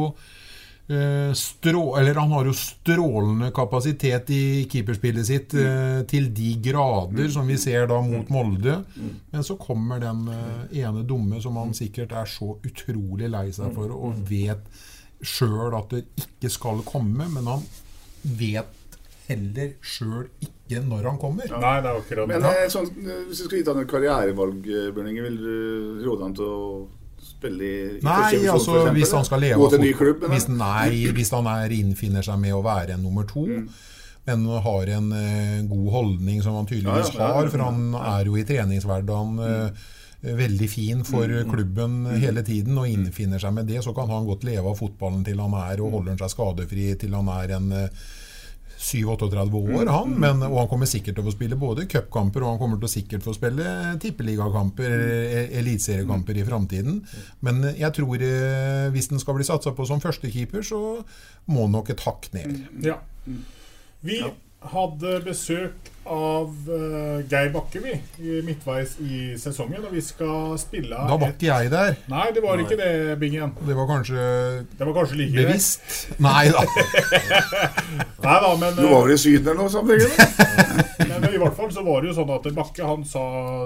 eh, strå, eller Han har jo strålende kapasitet i keeperspillet sitt mm. til de grader som vi ser da mot Molde. Men så kommer den ene dumme som han sikkert er så utrolig lei seg for, og vet sjøl at det ikke skal komme, men han vet heller sjøl ikke når han kommer. Nei, det er akkurat Men Ja. eh, sånn, eh, hvis du skulle gitt han et karrierevalg, eh, vil du råde han til å spille i i Nei, altså for eksempel, hvis han skal leve Gå til en ny klubb? hvis, nei, hvis han er, innfinner seg med å være en nummer to, men har en uh, god holdning som han tydeligvis Ja, ja, ja, ja. har, for han er jo i treningshverdagen uh, veldig fin for Mm, mm. klubben hele tiden og innfinner seg med det, så kan han godt leve av fotballen til han er og holder seg skadefri til han er en 37-38 år, han, men, og han kommer sikkert til å få spille både cupkamper og han kommer til å sikkert få spille tippeligakamper, eh, eliteseriekamper i framtiden. Men jeg tror eh, hvis den skal bli satsa på som førstekeeper, så må nok et hakk ned. Ja. Vi hadde besøk av uh, Geir Bakke, vi, i midtveis i sesongen. Og vi skal spille Da var ikke jeg der. Nei, det var ikke det, Bingen. Det var kanskje Det var kanskje like bevisst? Nei da. *laughs* Nei da, men Du var vel i Syden eller noe sånt? *laughs* Men i hvert fall så var det jo sånn at Bakke han sa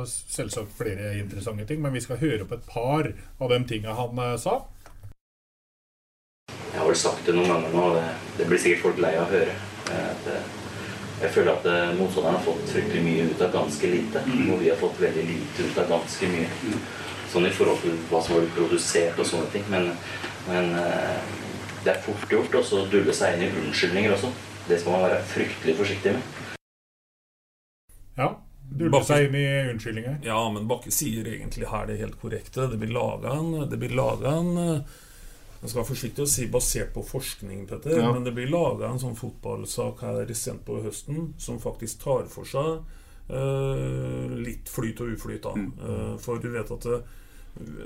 selvsagt flere interessante ting, men vi skal høre på et par av de tinga han eh, sa. Jeg har vel sagt det noen ganger nå, og det, det blir sikkert folk lei av å høre. At eh, jeg føler at eh, motstanderen har fått fryktelig mye ut av ganske lite, og vi har fått veldig lite ut av ganske mye. Sånn i forhold til hva som har blitt produsert og sånne ting. Men, men eh, det er fort gjort å dulle seg inn i unnskyldninger også. Det skal man være fryktelig forsiktig med. Ja. Dulle seg inn i unnskyldninger. Ja, men Bakke sier egentlig her det helt korrekte. Det blir laga en, det blir laget en eh, Jeg skal være forsiktig å si basert på forskning, Petter, Ja. men det blir laga en sånn fotballsak her sent på høsten som faktisk tar for seg uh, litt flyt og uflyt. da. Uh, for du vet at det,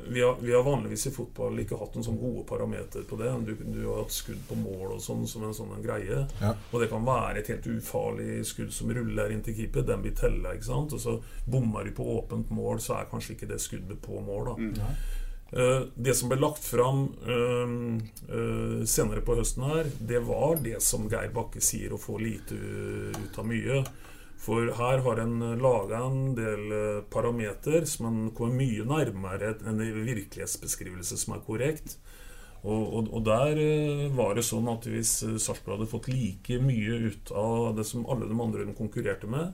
vi, har, vi har vanligvis i fotball ikke hatt en sånn gode parameter på det. Du, du har hatt skudd på mål og sånn som en sånn en greie. Ja. Og det kan være et helt ufarlig skudd som ruller inn til keeper. Den blir tella, ikke sant. Og så bommer du på åpent mål, så er kanskje ikke det skuddet på mål, da. Eh, det som ble lagt fram eh, eh, senere på høsten her, det var det som Geir Bakke sier, å få lite ut av mye. For her har en laga en del eh, parameter som en kommer mye nærmere en virkelighetsbeskrivelse som er korrekt. Og, og, og der eh, var det sånn at hvis eh, Sarpsborg hadde fått like mye ut av det som alle de andre de konkurrerte med,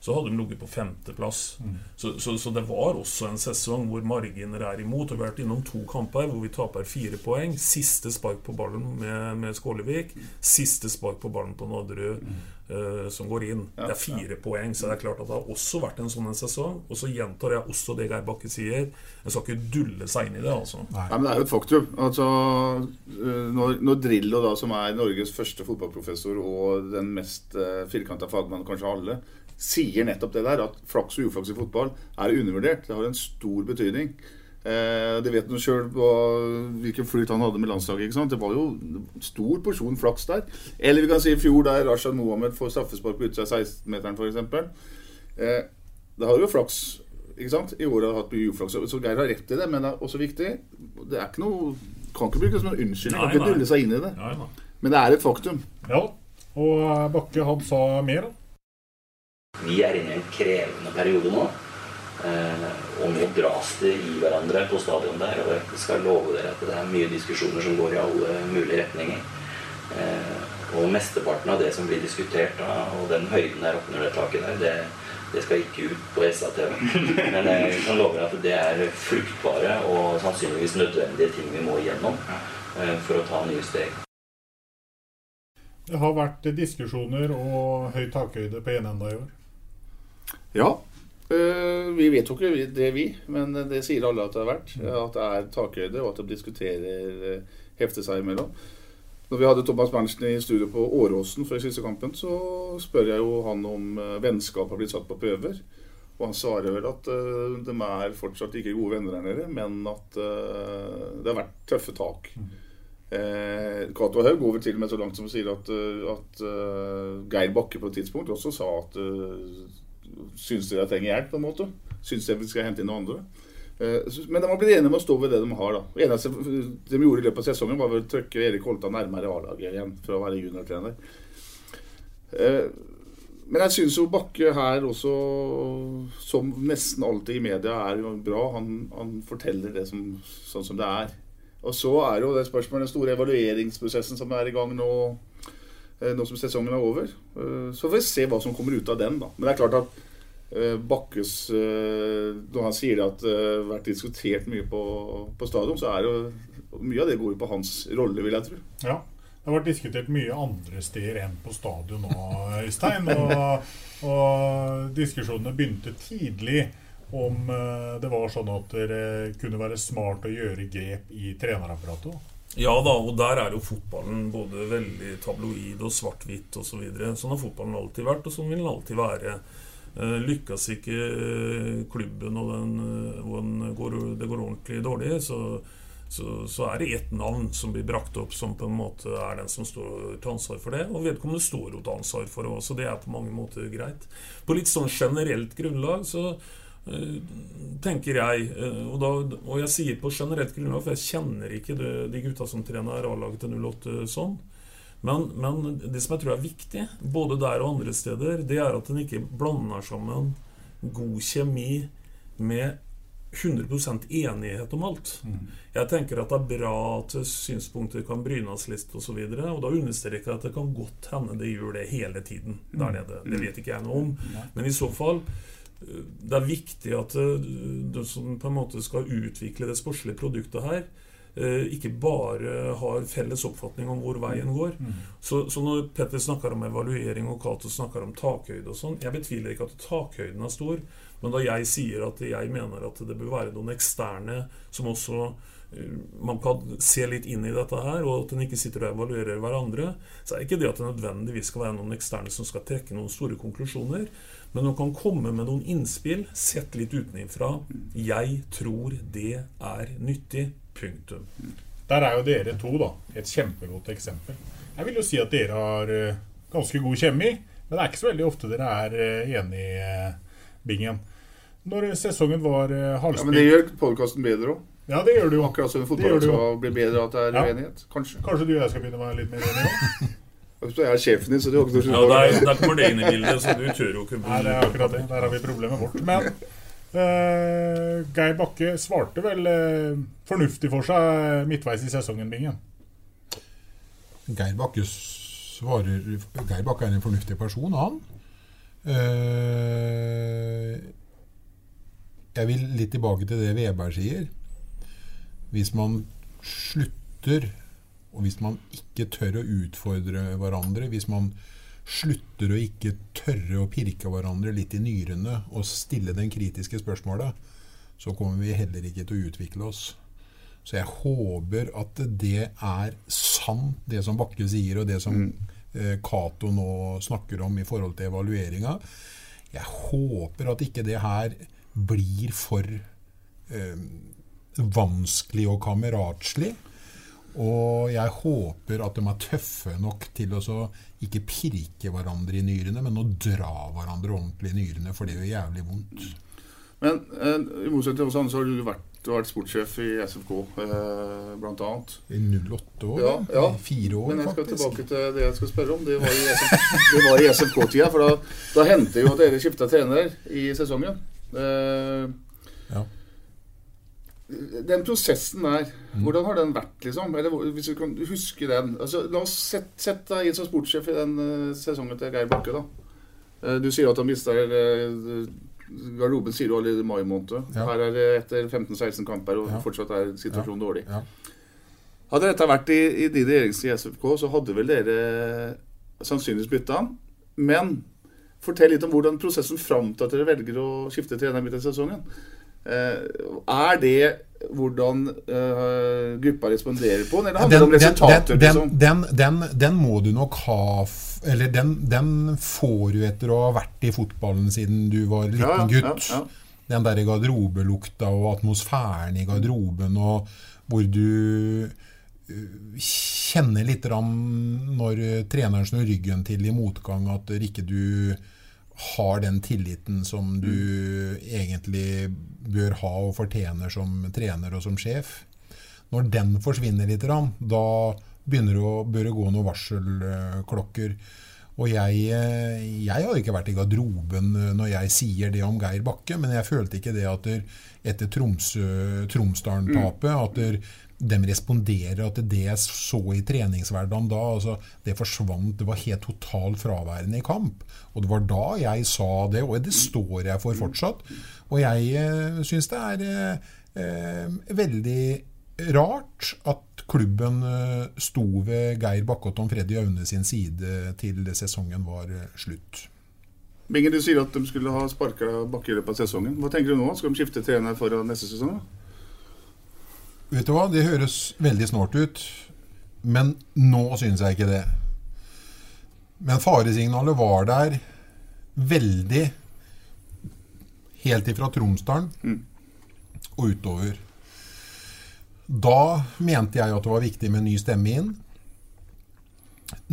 så hadde de ligget på femteplass. Så, så, så det var også en sesong hvor marginer er imot. Og vi har vært innom to kamper hvor vi taper fire poeng. Siste spark på ballen med, med Skålevik. Siste spark på ballen på Nadderud uh, som går inn. Det er fire poeng. Så det er klart at det har også vært en sånn en sesong. Og så gjentar jeg også det Geir Bakke sier. En skal ikke dulle seg inn i det, altså. Nei, men Det er jo et faktum. Altså, eh, når, når Drillo, da, som er Norges første fotballprofessor og den mest uh, firkanta fagmann kanskje av alle, sier nettopp det der, at flaks og uflaks i fotball er undervurdert. Det har en stor betydning. Eh, det vet han sjøl hvilken flyt han hadde med landslaget. Det var jo stor porsjon flaks der. Eller vi kan si i fjor, der Rashad Mohammed får straffespark på utsida av 16-meteren f.eks. Eh, da har du jo flaks ikke sant? I år har hatt mye uflaks. Så, Geir har rett i det, men det er også viktig Det er ikke noe Kan ikke brukes som en unnskyldning. Kan ikke dulle seg inn i det. Nei, nei. Men det er et faktum. Ja, og Bakke han sa mer, da. Vi er inne i en krevende periode nå. Eh, og nå dras det i hverandre på stadion der. Og jeg skal love dere at det er mye diskusjoner som går i alle mulige retninger. Eh, og mesteparten av det som blir diskutert, da, og den høyden der oppunder det taket der, det, det skal ikke ut på SA-TV. *laughs* Men jeg kan love dere at det er fruktbare og sannsynligvis nødvendige ting vi må igjennom eh, for å ta nye steg. Det har vært diskusjoner og høy takhøyde på én enda i år. Ja. øh, vi vet jo ikke det, vi, men det sier alle at det har vært. At det er takhøyde, og at de diskuterer øh, hefte seg imellom. Når vi hadde Thomas Berntsen i studio på Åråsen før siste kampen, så spør jeg jo han om øh, vennskap har blitt satt på prøver. Og han svarer vel at de er fortsatt ikke gode venner der nede, men at det har vært tøffe tak. Eh, Cato Haug går vel til og med så langt som å si at, at uh, Geir Bakke på et tidspunkt også sa at øh, Syns dere jeg trenger hjelp, på en måte? Syns dere vi skal hente inn noen andre? Eh, Men de har blitt enige med å stå ved det de har. da. Det eneste de gjorde i løpet av sesongen, var å trykke Erik Holta nærmere A-laget igjen for å være juniortrener. Eh, Men jeg syns jo Bakke her også, som nesten alltid i media, er jo bra. Han, han forteller det som, sånn som det er. Og så er jo det spørsmålet den store evalueringsprosessen som er i gang nå, nå som sesongen er over. Eh, Så får vi se hva som kommer ut av den, da. Men det er klart at eh, Bakkes eh, Når han sier at det har vært diskutert mye på, på stadion, så er jo mye av det går jo på hans rolle, vil jeg tro. Ja. Det har vært diskutert mye andre steder enn på stadion nå, Øystein. Og, og diskusjonene begynte tidlig om eh, det var sånn at det kunne være smart å gjøre grep i trenerapparatet. Ja da, og der er jo fotballen både veldig tabloid og svart-hvitt osv. Så videre. sånn har fotballen alltid vært, og sånn vil den alltid være. Eh, Lykkes ikke eh, klubben og, den, eh, den går, det går ordentlig dårlig, så, så, så er det ett navn som blir brakt opp som på en måte er den som står til ansvar for det. Og vedkommende står jo til ansvar for det også, det er på mange måter greit. På litt sånn generelt grunnlag så tenker jeg, eh, og, da, og jeg sier på generelt grunnlag, for jeg kjenner ikke det, de gutta som trener A-laget til 08 sånn. Men, men det som jeg tror er viktig, både der og andre steder, det er at en ikke blander sammen god kjemi med 100% enighet om alt. Jeg tenker at det er bra at synspunkter kan brynes litt osv. Og, så og da understreker jeg at det kan godt hende det gjør det hele tiden der nede. Det vet ikke jeg noe om. Men i så fall eh, det er viktig at eh, du som på en måte skal utvikle det sportslige produktet her, eh, ikke bare har felles oppfatning om hvor veien går. Så, så når Petter snakker om evaluering og Cato snakker om takhøyde og sånn Jeg betviler ikke at takhøyden er stor, men da jeg sier at jeg mener at det bør være noen eksterne som også eh, man kan se litt inn i dette her, og at en ikke sitter og evaluerer hverandre, så er det ikke det at det nødvendigvis skal være noen eksterne som skal trekke noen store konklusjoner, men hun kan komme med noen innspill, sett litt utenifra. Jeg tror det er nyttig. Punktum. Der er jo dere to da, et kjempegodt eksempel. Jeg vil jo si at dere har eh, ganske god kjemi, men det er ikke så veldig ofte dere er eh, enige, eh, Bingen. Når sesongen var halvspilt Ja, Men det gjør podkasten bedre òg. Ja, det gjør det jo. Akkurat som Det fotballen skal bli bedre at det er Ja. uenighet. Kanskje. Kanskje du og jeg skal begynne å være litt mer enige *laughs* Jeg er sjefen din, så du har ikke Ja, der, der kommer det inn i bildet, så du tør jo ikke Nei, det er akkurat det. Der har vi problemet vårt. Men uh, Geir Bakke svarte vel uh, fornuftig for seg midtveis i sesongen, Bingen. Geir Bakke svarer Geir Bakke er en fornuftig person, han. Eh, jeg vil litt tilbake til det Veberg sier. Hvis man slutter, og hvis man ikke tør å utfordre hverandre, hvis man slutter å ikke tørre å pirke hverandre litt i nyrene og stille den kritiske spørsmålet, så kommer vi heller ikke til å utvikle oss. Så jeg håper at det er sant, det som Bakke sier, og det som eh, Cato nå snakker om i forhold til evalueringa. Jeg håper at ikke det her blir for eh, vanskelig og kameratslig. Og jeg håper at de er tøffe nok til å ikke pirke hverandre i nyrene, men å dra hverandre ordentlig i nyrene, for det gjør jævlig vondt. Men eh, i motsetning til oss andre så har du vært, du har vært sportssjef i SFK, eh, blant annet. I 08 år? Ja, ja. I Fire år, faktisk. Men jeg skal faktisk. tilbake til det jeg skal spørre om. Det var i, SFK-tida. SFK-tida. For da, da hendte jo at dere skifta trener i sesongen. Eh. Den prosessen der, hvordan har den vært, liksom? Eller hvis du kan huske den altså, La oss sette sette deg inn som sportssjef i den eh, sesongen til Geir Bakke, da. Eh, du sier at han mista uh, garderoben, sier du alle i mai måned. Ja. Her er det etter 15-16 kamper, og Ja. fortsatt er situasjonen dårlig. Ja. Hadde dette vært i, i din regjeringstid i SFK, så hadde vel dere sannsynligvis bytta han. Men fortell litt om hvordan prosessen fram til at dere velger å skifte trener midt i sesongen. Eh, er det hvordan eh, gruppa responderer på den, eller handler det om resultater? den, liksom? den, den, den må du nok ha Eller den, den får du etter å ha vært i fotballen siden du var liten gutt. ja, ja, ja. Den derre garderobelukta og atmosfæren i garderoben, og hvor du uh, kjenner litt når treneren snur ryggen til i motgang, at ikke du har den tilliten som du egentlig bør ha og fortjener som trener og som sjef. Når den forsvinner litt, da begynner det å, bør det gå noen varselklokker. Og jeg, eh, jeg har ikke vært i garderoben eh, når jeg sier det om Geir Bakke, men jeg følte ikke det at der, etter Tromsø, Tromsdalen-tapet at der, de responderer at det jeg så i treningshverdagen da, altså, det forsvant. Det var helt totalt fraværende i kamp. Og det var da jeg sa det, og det står jeg for fortsatt. Og jeg eh, syns det er eh, eh, veldig rart at klubben eh, sto ved Geir Bakkotton Freddy Aune sin side til sesongen var eh, slutt. Bingen, du sier at de skulle ha sparka Bakke i løpet av sesongen. Hva tenker du nå? Skal de skifte trener foran neste sesong? da? Vet du hva, det høres veldig snålt ut, men nå syns jeg ikke det. Men faresignalet var der veldig helt ifra Tromsdalen og utover. Da mente jeg at det var viktig med en ny stemme inn.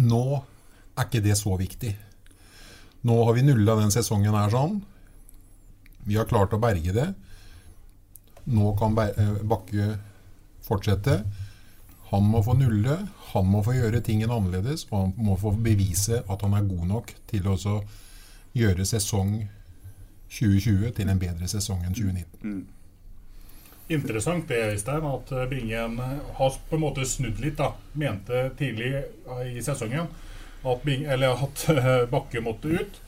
Nå er ikke det så viktig. Nå har vi nulla den sesongen her sånn. Vi har klart å berge det. Nå kan eh, Bakke fortsette. Han må få nulle, han må få gjøre tingene annerledes, og han må få bevise at han er god nok til å gjøre sesong 2020 til en bedre sesong enn 2019. Interessant det, Øystein, at eh, Bingen har på en måte snudd litt. da Mente tidlig eh, i sesongen at, eller at eh, *laughs* Bakke måtte ut.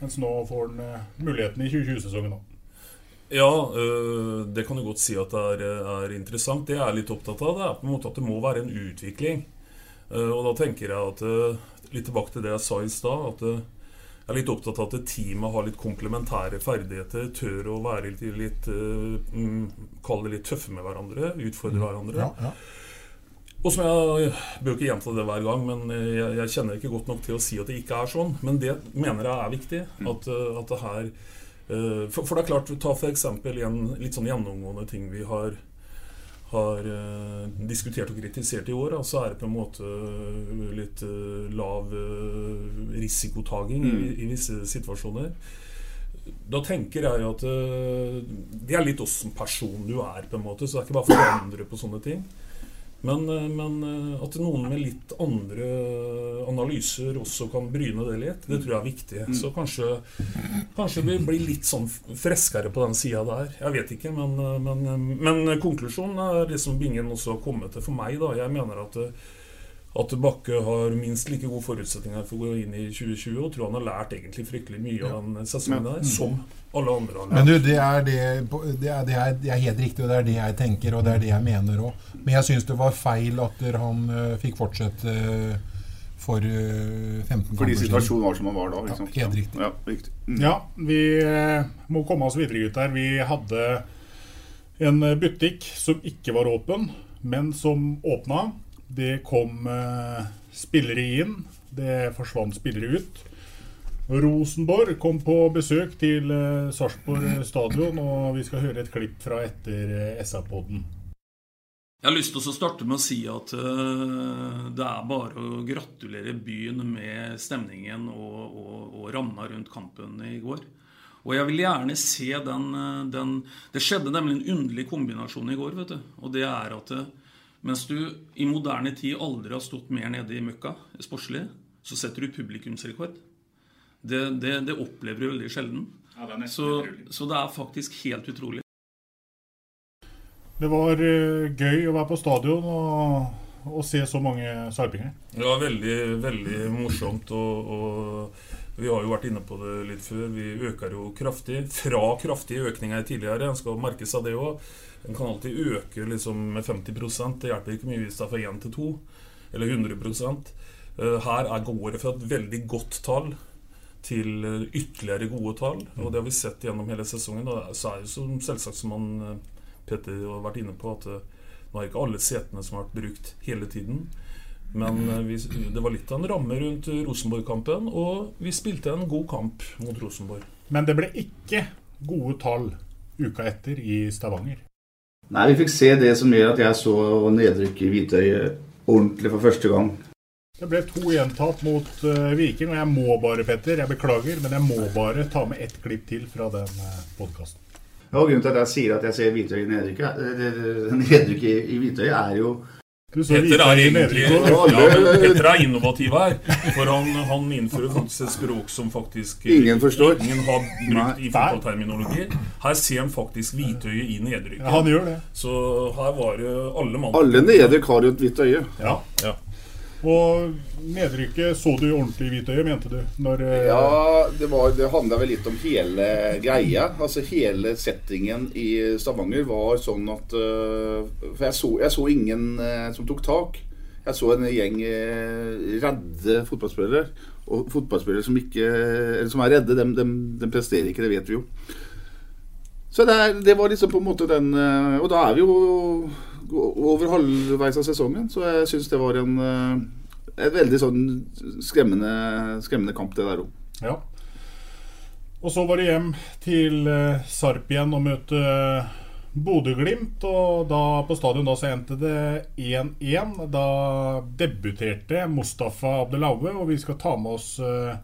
Mens nå får han eh, muligheten i 2020-sesongen. da Ja, øh, det kan du godt si at det er, er interessant. Det jeg er litt opptatt av, det er på en måte at det må være en utvikling. Eh, og da tenker jeg at øh, Litt tilbake til det jeg sa i stad. At øh, jeg er litt opptatt av at teamet har litt komplementære ferdigheter. Tør å være litt, litt øh, mm, Kall det litt tøffe med hverandre. Utfordre hverandre. Ja, ja. Og som jeg, jeg bør ikke gjenta det hver gang, men jeg, jeg kjenner ikke godt nok til å si at det ikke er sånn. Men det mener jeg er viktig. At, eh, at det her for, for det er klart, ta for eksempel en litt sånn gjennomgående ting vi har har uh, diskutert og kritisert i år, da, så er det på en måte eh, litt uh, lav uh, risikotaking i, Mm. i visse situasjoner. Da tenker jeg at eh, det er litt åssen person du er, på en måte. Så det er ikke bare å forandre på sånne ting. Men, eh, men eh, at noen med litt andre analyser også kan bryne det litt, det tror jeg er viktig. Mm. Så kanskje, kanskje vi blir litt sånn freskere på den sida der. Jeg vet ikke, men, eh, men, men konklusjonen er det som Bingen også har kommet til for meg. da. Jeg mener at at Bakke har minst like gode forutsetninger for å gå inn i 2020, og tror han har lært egentlig fryktelig mye av den sesongen der, som alle andre har lært. Men du, det er, det, det, er, det, er, det er helt riktig, og det er det jeg tenker, og det er det jeg mener òg. Men jeg syns det var feil at han uh, fikk fortsette uh, for uh, 15 Fordi situasjonen var som den var da. Liksom. Ja, helt riktig. Ja, riktig. Mm. Ja, vi eh, må komme oss videre, gutter. Vi hadde en eh, butikk som ikke var åpen, men som åpna. Det kom eh, spillere inn. Det forsvant spillere ut. Rosenborg kom på besøk til eh, Sarpsborg stadion, og vi skal høre et klipp fra etter eh, SA-podden. Jeg har lyst til å starte med å si at uh, det er bare å gratulere byen med stemningen og, og, og ramma rundt kampen i går. Og jeg vil gjerne se den, eh, den Det skjedde nemlig en underlig kombinasjon i går. vet du. Og det er at det, mens du i moderne tid aldri har stått mer nede i møkka sportslig, så setter du publikumsrekord. Det, det, det opplever du veldig sjelden. Ja, det er nesten så, utrolig. så det er faktisk helt utrolig. Det var eh, gøy å være på stadion og, og se så mange sarpinger. Ja, veldig, veldig morsomt. Og, og vi har jo vært inne på det litt før. Vi øker jo kraftig. Fra kraftige økninger tidligere. En skal merke seg det òg. En kan alltid øke liksom med 50 Det hjelper ikke mye hvis det er fra 1 til 2 eller 100 Eh, Her er går det fra et veldig godt tall til eh, ytterligere gode tall. Og det har vi sett gjennom hele sesongen. Og så er det jo selvsagt som han eh, Petter har vært inne på, at nå er ikke alle setene som har vært brukt hele tiden. Men eh, vi, det var litt av en ramme rundt Rosenborg-kampen, og vi spilte en god kamp mot Rosenborg. Men det ble ikke gode tall uka etter i Stavanger. Nei, vi fikk se det som gjør at jeg så nedrykk i Hvitøyet ordentlig for første gang. Det ble to gjentatt mot uh, Viking, og jeg må bare, Petter, jeg beklager, men jeg må bare ta med ett klipp til fra den uh, podkasten. Ja, Grunnen til at jeg sier at jeg ser Hvitøy i nedrykk, er- det- det- nedrykk i, i Hvitøy, er jo Petter er, egentlig, ja, Petter er innovativ her. For han, han innfører faktisk et språk som faktisk Ingen forstår. ingen har brukt i fotballterminologi. Her ser han faktisk Hvitøyet i nedrykket. Ja, han gjør det. Så her var det alle mann Alle nedrykk har jo et hvitt øye. Ja. Og nedrykket så du ordentlig i Hvitøyet, mente du? Når, eh, Ja, det, var- det handla vel litt om hele greia. Altså Hele settingen i Stavanger var sånn at øh, For jeg så, jeg så ingen øh, som tok tak. Jeg så en gjeng redde fotballspillere. Og fotballspillere som ikke som er redde, dem, dem, dem presterer ikke, det vet vi jo. Så det, det var liksom på en måte den Og da er vi jo over halvveis av sesongen, så jeg syns det var en øh, et veldig sånn skremmende, skremmende kamp, det der òg. Ja. Og så var det hjem til eh, Sarp igjen og møte eh, Bodø-Glimt. Og da på stadion da så endte det 1-1. Da debuterte Mustafa Abdelaue, og vi skal ta med oss eh,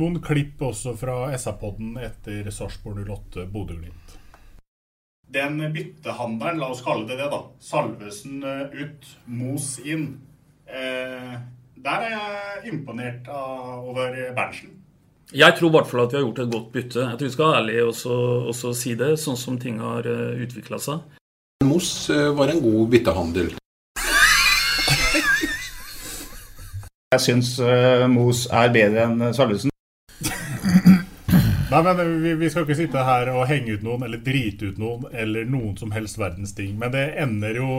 noen klipp også fra SA-podden etter Sarpsborg 08 Bodø-Glimt. Den byttehandelen, la oss kalle det det, da. Salvesen eh, ut, Mos inn. Eh, der er jeg imponert av, over Berntsen. Jeg tror i hvert fall at vi har gjort et godt bytte. Jeg tror vi skal være ærlige og så- si det, sånn som ting har utvikla seg. Moss eh, var en god byttehandel. Jeg syns Mos er bedre enn Salvesen. *laughs* Nei, men vi, vi skal ikke sitte her og henge ut noen eller drite ut noen eller noen som helst verdens ting. Men det ender jo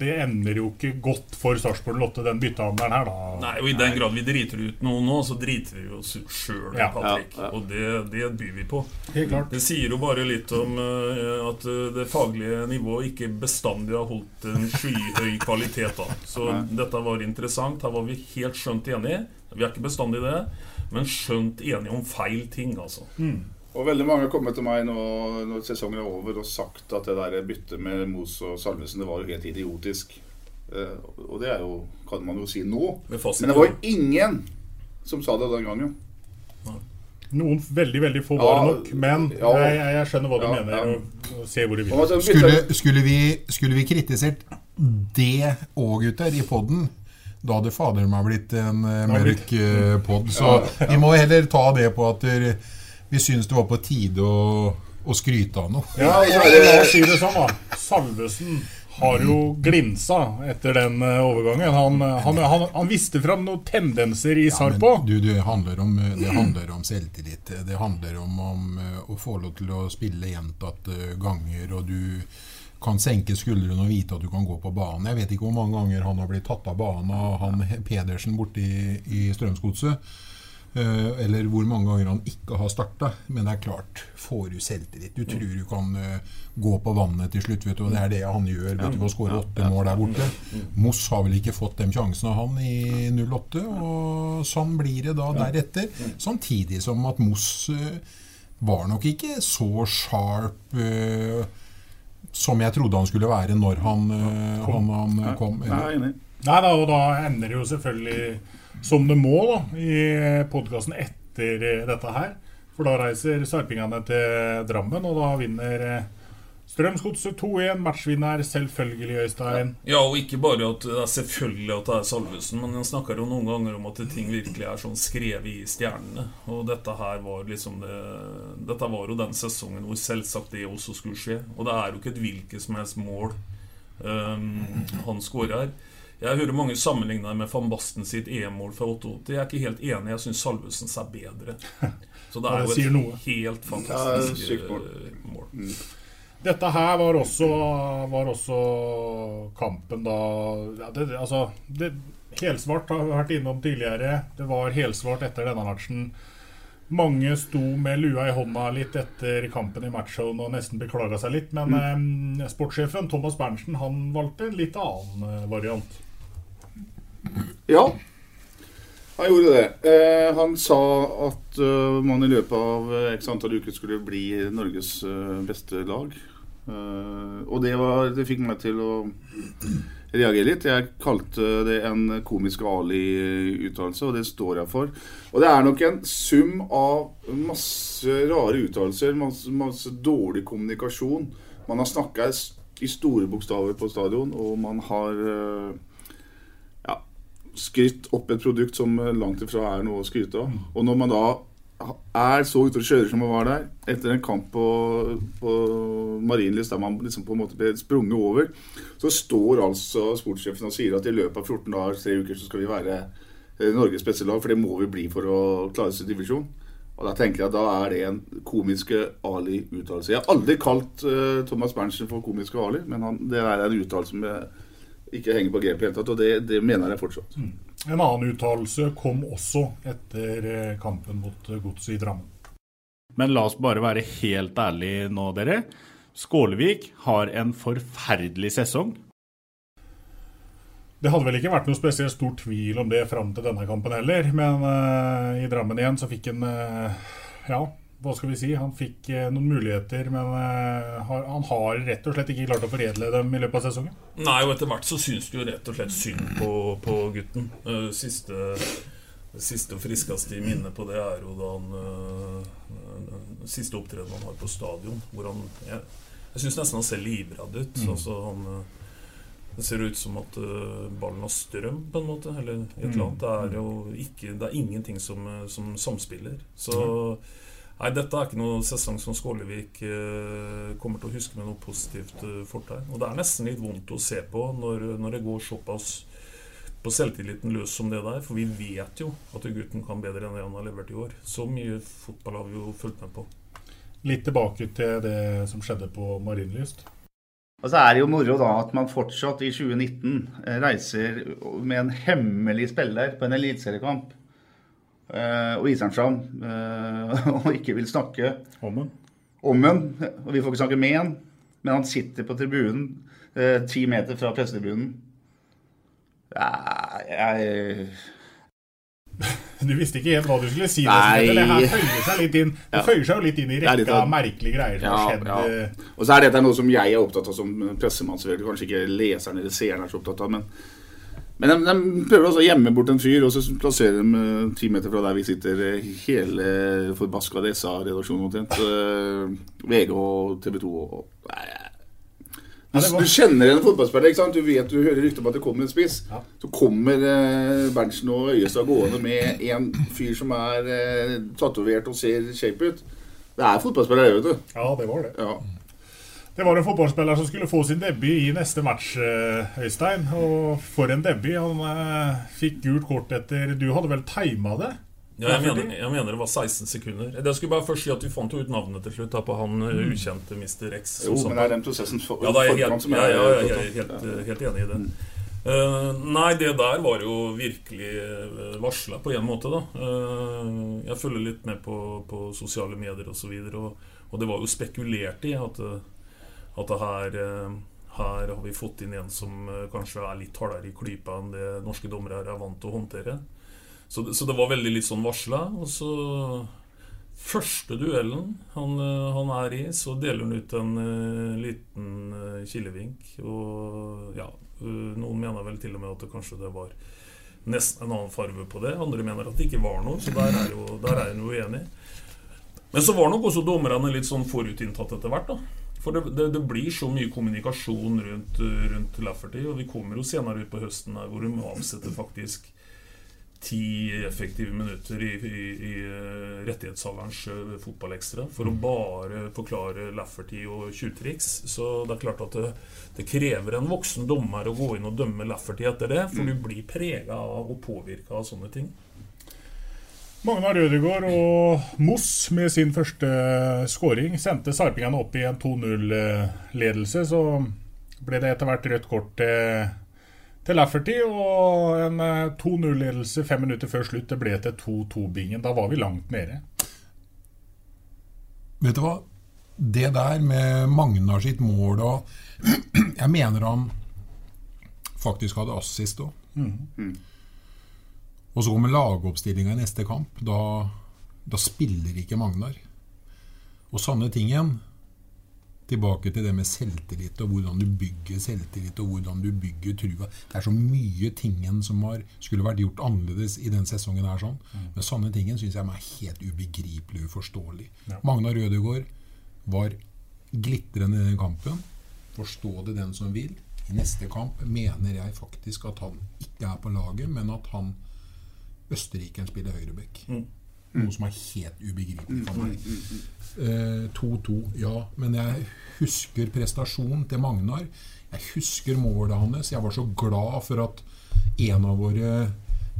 Det ender jo ikke godt for Sarpsborg Lotte, den byttehandelen her, da. Nei, og I den grad vi driter ut noen nå, så driter vi oss sjøl, Ja. Patrick. Ja, ja. Og det, det byr vi på. Helt klart. Det sier jo bare litt om uh, at eh, det faglige nivået ikke bestandig har holdt en skyhøy kvalitet. da Så dette var interessant. Her var vi helt skjønt enige. Vi er ikke bestandig det, men skjønt enige om feil ting, altså. Og veldig mange har kommet til meg nå når sesongen er over og sagt at det der byttet med Mos og Salvesen det var jo helt idiotisk. Eh, og det er jo, kan man jo si nå. Men det var jo ingen som sa det den gangen. Noen veldig veldig få var det nok, men ja. jeg, jeg, jeg skjønner hva du Ja, mener, ja. og, og ser hvor du vil. Skulle, skulle, vi, skulle vi kritisert det òg, gutter, i poden, da hadde fader meg blitt en eh, mørk eh, pod. Så vi må heller ta det på at vi syns det var på tide å, å skryte av noe. Ja, og si det sånn, da. Salvesen har jo glinsa etter den eh, overgangen. Han, han, han, han viste fram noen tendenser i Sarpo. Ja, Du, det, handler om, det handler om selvtillit. Det handler om, om å få lov til å spille gjentatte ganger, og du kan senke skuldrene og vite at du kan gå på banen. Jeg vet ikke hvor mange ganger han har blitt tatt av banen av han Pedersen borte i, i Strømsgodset. Eh, eller hvor mange ganger han ikke har starta. Men det er klart, får du selvtillit Du tror du kan eh, gå på vannet til slutt, vet du, og det er det han gjør. Vet du, Å skåre åtte mål der borte. Moss har vel ikke fått de sjansene av han i 08, og sånn blir det da deretter. Samtidig som at Moss eh, var nok ikke så sharp som jeg trodde han skulle være når han, kom. han, han kom. Nei da, og da ender det jo selvfølgelig som det må da, i podkasten etter eh, dette her. For da reiser sarpingene til Drammen, og da vinner eh, Strømsgodset 2-1. Matchvinner selvfølgelig, Øystein. Ja, og ikke bare at det er selvfølgelig at det er Salvesen, men han snakker jo noen ganger om at ting virkelig er sånn skrevet i stjernene. Og dette her var liksom det Dette var jo den sesongen hvor selvsagt det også skulle skje. Og det er jo ikke et hvilket som helst mål um, han skårer. Jeg hører mange sammenligne med van Basten sitt EM-mål fra 88. Jeg er ikke helt enig. Jeg syns Salvesen er bedre. *laughs* Så det er jo et helt fantastisk Ja, mål. eh, mål. Mm. Dette her var også, var også kampen da ja, det, altså, det, Helsvart har vi vært innom tidligere. Det var helsvart etter denne matchen. Mange sto med lua i hånda litt etter kampen i matchen og nesten beklaga seg litt. Men eh, sportssjefen Thomas Berntsen han valgte en litt annen eh, variant. Ja, han gjorde det. Eh, han sa at uh, man i løpet av eh, x antall uker skulle bli Norges uh, beste lag. Eh, og det, var, det fikk meg til å reagere litt. Jeg kalte det en komisk Ali-uttalelse, og det står jeg for. Og det er nok en sum av masse rare uttalelser, masse, masse dårlig kommunikasjon. Man har snakka i store bokstaver på stadion, og man har ja, skrytt opp et produkt som langt ifra er noe å skryte av. Og når man da er så ute og kjører som han var der, etter en kamp på, på Marienlyst der man liksom på en måte ble sprunget over, så står altså sportssjefen og sier at i løpet av 14 dager, tre uker, så skal vi være eh, Norges beste lag, for det må vi bli for å klare oss i divisjon. Og Da tenker jeg at da er det en komiske Ali-uttalelse. Jeg har aldri kalt uh, Thomas Berntsen for komiske Ali, men han, det er en uttalelse jeg ikke henger på grep i det hele tatt, og det, det mener jeg fortsatt. En annen uttalelse kom også etter eh, kampen mot eh, Godset i Drammen. Men la oss bare være helt ærlige nå, dere. Skålevik har en forferdelig sesong. Det hadde vel ikke vært noe spesielt stor tvil om det fram til denne kampen heller, men uh, i Drammen igjen så fikk han uh, Ja, hva skal vi si? Han fikk eh, noen muligheter, men eh, han har rett og slett ikke klart å foredle dem i løpet av sesongen. Nei, og etter hvert så syns du jo rett og slett synd på, på gutten. Eh, Siste, siste og friskeste i minnet på det er jo da han Siste opptredenen han har på stadion, hvor han Jeg, jeg syns nesten han ser livredd ut. Mm. Altså han Det ser ut som at ballen har strøm, på en måte, eller et eller Mm. annet. Det er jo ikke Det er ingenting som, som samspiller. Så Nei, dette er ikke noe sesong som Skålevik eh, kommer til å huske med noe positivt eh, fortegn. Og det er nesten litt vondt å se på når, når det går såpass på selvtilliten løs som det der. For vi vet jo at gutten kan bedre enn det han har levert i år. Så mye fotball har vi jo fulgt med på. Litt tilbake til det som skjedde på Marienlyst. Og så er det jo moro da at man fortsatt i 2019 eh, reiser med en hemmelig spiller på en eliteseriekamp og viser han fram eh, *laughs* og ikke vil snakke om den. Om den. Og vi får ikke snakke med han, men han sitter på tribunen eh, ti meter fra pressetribunen. Ja, jeg *laughs* Du visste ikke helt hva du skulle si. Nei. Det her føyer seg litt inn Det Ja. føyer seg jo litt inn i rekka av- merkelige greier som har skjedd. Ja. Og så er dette noe som jeg er opptatt av som pressemann. selvfølgelig. Kanskje ikke leseren eller seeren er så opptatt av. Men, men de, de prøver altså å gjemme bort en fyr, og så plasserer de eh, ti meter fra der vi sitter, eh, hele forbaska SA-redaksjonen omtrent. Eh, VG og TV 2 og Nei, du, Ja, kjenner en fotballspiller. ikke sant? Du vet, du hører rykter om at det kommer en spiss. Så kommer eh, Berntsen og Øyestad gående med en fyr som er eh, tatovert og ser shape ut. Det er fotballspillere, vet du. Ja, det var det. Ja. Det var en fotballspiller som skulle få sin debut i neste match, eh, Øystein. Og for en debut. Han eh, fikk gult kort etter Du hadde vel tima det? Ja, jeg mener, jeg mener det var 16 sekunder. Jeg skulle bare først si at vi fant jo ut navnet til slutt da, på han eh, Mm. ukjente Mr. X. Jo, men det er den prosessen for- ja, da er jeg helt, som er- ja, ja, jeg er helt, helt enig i det. Eh, nei, det der var jo virkelig uh, varsla på en måte, da. Uh, jeg følger litt med på, på sosiale medier osv., og, så videre, og, og det var jo spekulert i at, eh, at her eh, her har vi fått inn en som eh, kanskje er litt hardere i klypa enn det norske dommere er vant til å håndtere. Så så det var veldig litt sånn varsla. Og så Første duellen han, eh, han er i, så deler han ut en liten kilevink. Og ja, noen mener vel til og med at det kanskje det var nesten en annen farge på det. Andre mener at det ikke var noe, så der er jo der er jo uenig. Men så var nok også dommerne litt sånn forutinntatt etter hvert. da. For det, det, det blir så mye kommunikasjon rundt, rundt Lafferty, og vi kommer jo senere ut på høsten her hvor de avsetter faktisk ti effektive minutter i, i, i eh, rettighetshaverens fotballekstra for å bare forklare Lafferty og tjuvtriks. Så det er klart at det, det, krever en voksen dommer å gå inn og dømme Lafferty etter det, for du blir prega av og påvirka av sånne ting. Magna Rødegård og Moss med sin første skåring sendte sarpingene opp i en 2-0-ledelse. Så ble det etter hvert rødt kort til, til Lafferty og en 2-0-ledelse fem minutter før slutt. Det ble til 2-2-bingen. Da var vi langt nede. Vet du hva? Det der med Magnar sitt mål og *clears throat* Jeg mener han faktisk hadde assist òg. Mm. Og så kommer lagoppstillinga i neste kamp. Da, da, spiller ikke Magnar. Og sanne ting igjen. Tilbake til det med selvtillit og hvordan du bygger selvtillit og hvordan du bygger trua. Det er så mye tingen som har, skulle vært gjort annerledes i den sesongen. her sånn. Mm. Men sanne tingen syns jeg er helt ubegripelig uforståelig. Ja. Magnar Rødegård var glitrende i den kampen. Forstå det den som vil. I neste kamp mener jeg faktisk at han ikke er på laget, men at han Østerrike spiller høyreback. Mm. Noe som er helt ubegripelig for meg. 2-2, eh, ja. Men jeg husker prestasjonen til Magnar. Jeg husker målet hans. Jeg var så glad for at en av våre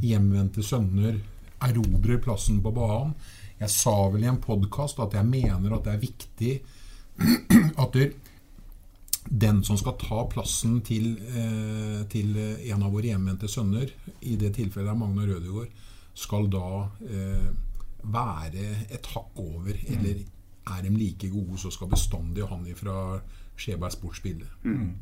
hjemvendte sønner erobrer plassen på banen. Jeg sa vel i en podkast at jeg mener at det er viktig *clears throat* at den som skal ta plassen til, eh, til en av våre hjemvendte sønner, i det tilfellet er Magnar Rødegård, skal da eh, være et hakk over, mm. eller er de like gode, så skal bestandig han fra Skjeberg Sport spille. Mm.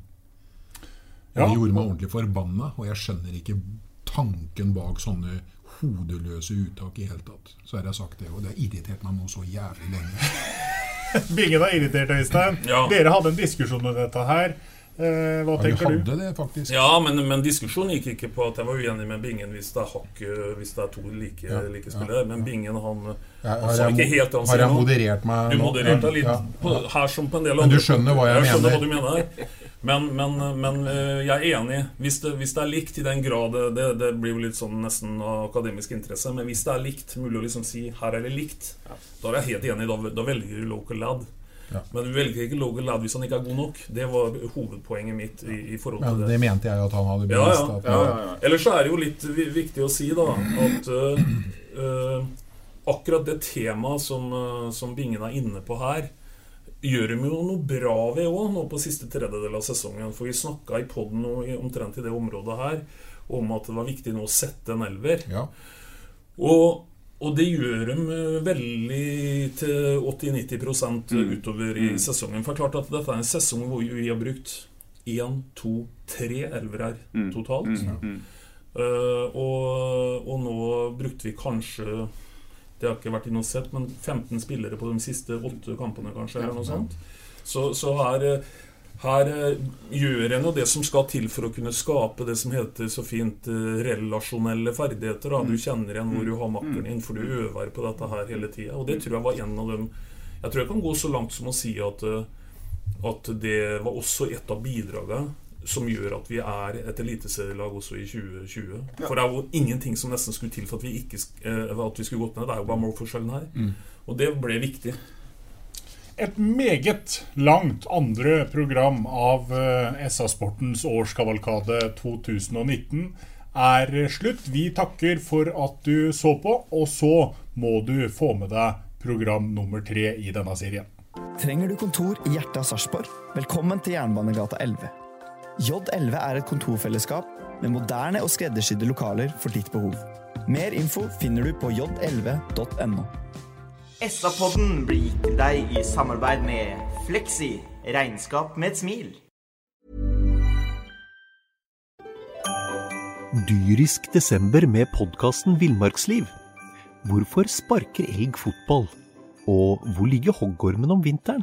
Ja. Det gjorde meg ordentlig forbanna, og jeg skjønner ikke tanken bak sånne hodeløse uttak i hele tatt. Så har jeg sagt det, og det har irritert meg nå så jævlig lenge. *laughs* *laughs* Bingen er irritert, Øystein. Ja. Dere hadde en diskusjon om dette her. Eh, hva tenker ja, du? Det, faktisk. Ja, men, men, diskusjonen gikk ikke på at jeg var uenig med Bingen hvis det er hakk Hvis det er to like, ja, like spillere. Men Bingen han, han sa ikke helt det han Har jeg moderert meg Du modererte deg litt på, her som på en del andre. Men du skjønner hva jeg, jeg mener? Hva du mener. Men, men, men, eh, jeg er enig. Hvis det, hvis det, er likt i den grad det, det, blir jo litt sånn nesten akademisk interesse. Men hvis det er likt, mulig å liksom si her er det likt, da er jeg helt enig. Da, da velger du local lad. Ja. Men du velger ikke Logan Ladd hvis han ikke er god nok. Det var hovedpoenget mitt. i, i forhold til ja, det. Det mente jeg at han hadde bevist. Ja, ja. ja, Ellers så er det jo litt viktig å si da at uh, uh, akkurat det temaet som, uh, som Bingen er inne på her, gjør de jo noe bra ved òg nå på siste tredjedel av sesongen. For vi snakka i poden omtrent i det området her om at det var viktig nå å sette en elver. Og og det gjør de eh, veldig til 80-90 mm. utover i mm. sesongen. For klart at dette er en sesong hvor vi har brukt én, to, tre elvere mm. totalt. Mm. Uh, og, og, nå brukte vi kanskje Det har ikke vært i noe sett, men 15 spillere på de siste åtte kampene, kanskje. eller noe sånt. Så, så her her eh, gjør en jo det som skal til for å kunne skape det som heter så fint eh, relasjonelle ferdigheter. Da. Du mm. kjenner igjen hvor du har makkeren mm. din, for du øver på dette her hele tida. Og det tror jeg var en av dem Jeg tror jeg kan gå så langt som å si at, eh, at det var også et av bidragene som gjør at vi er et eliteserielag også i 2020. For det er jo ingenting som nesten skulle til for at vi, ikke, at vi skulle gått ned. Det er jo bare målforskjellen her. Mm. Og det ble viktig. Et meget langt andre program av eh, SA-sportens årskavalkade 2019 er slutt. Vi takker for at du så på, og så må du få med deg program nummer tre i denne serien. Trenger du kontor i hjertet av Sarpsborg? Velkommen til Jernbanegata 11. J11 er et kontorfellesskap med moderne og skreddersydde lokaler for ditt behov. Mer info finner du på j11.no. SA-podden blir gitt til deg i samarbeid med Fleksi regnskap med et smil. Dyrisk desember med podkasten Villmarksliv. Hvorfor sparker elg fotball? Og hvor ligger hoggormen om vinteren?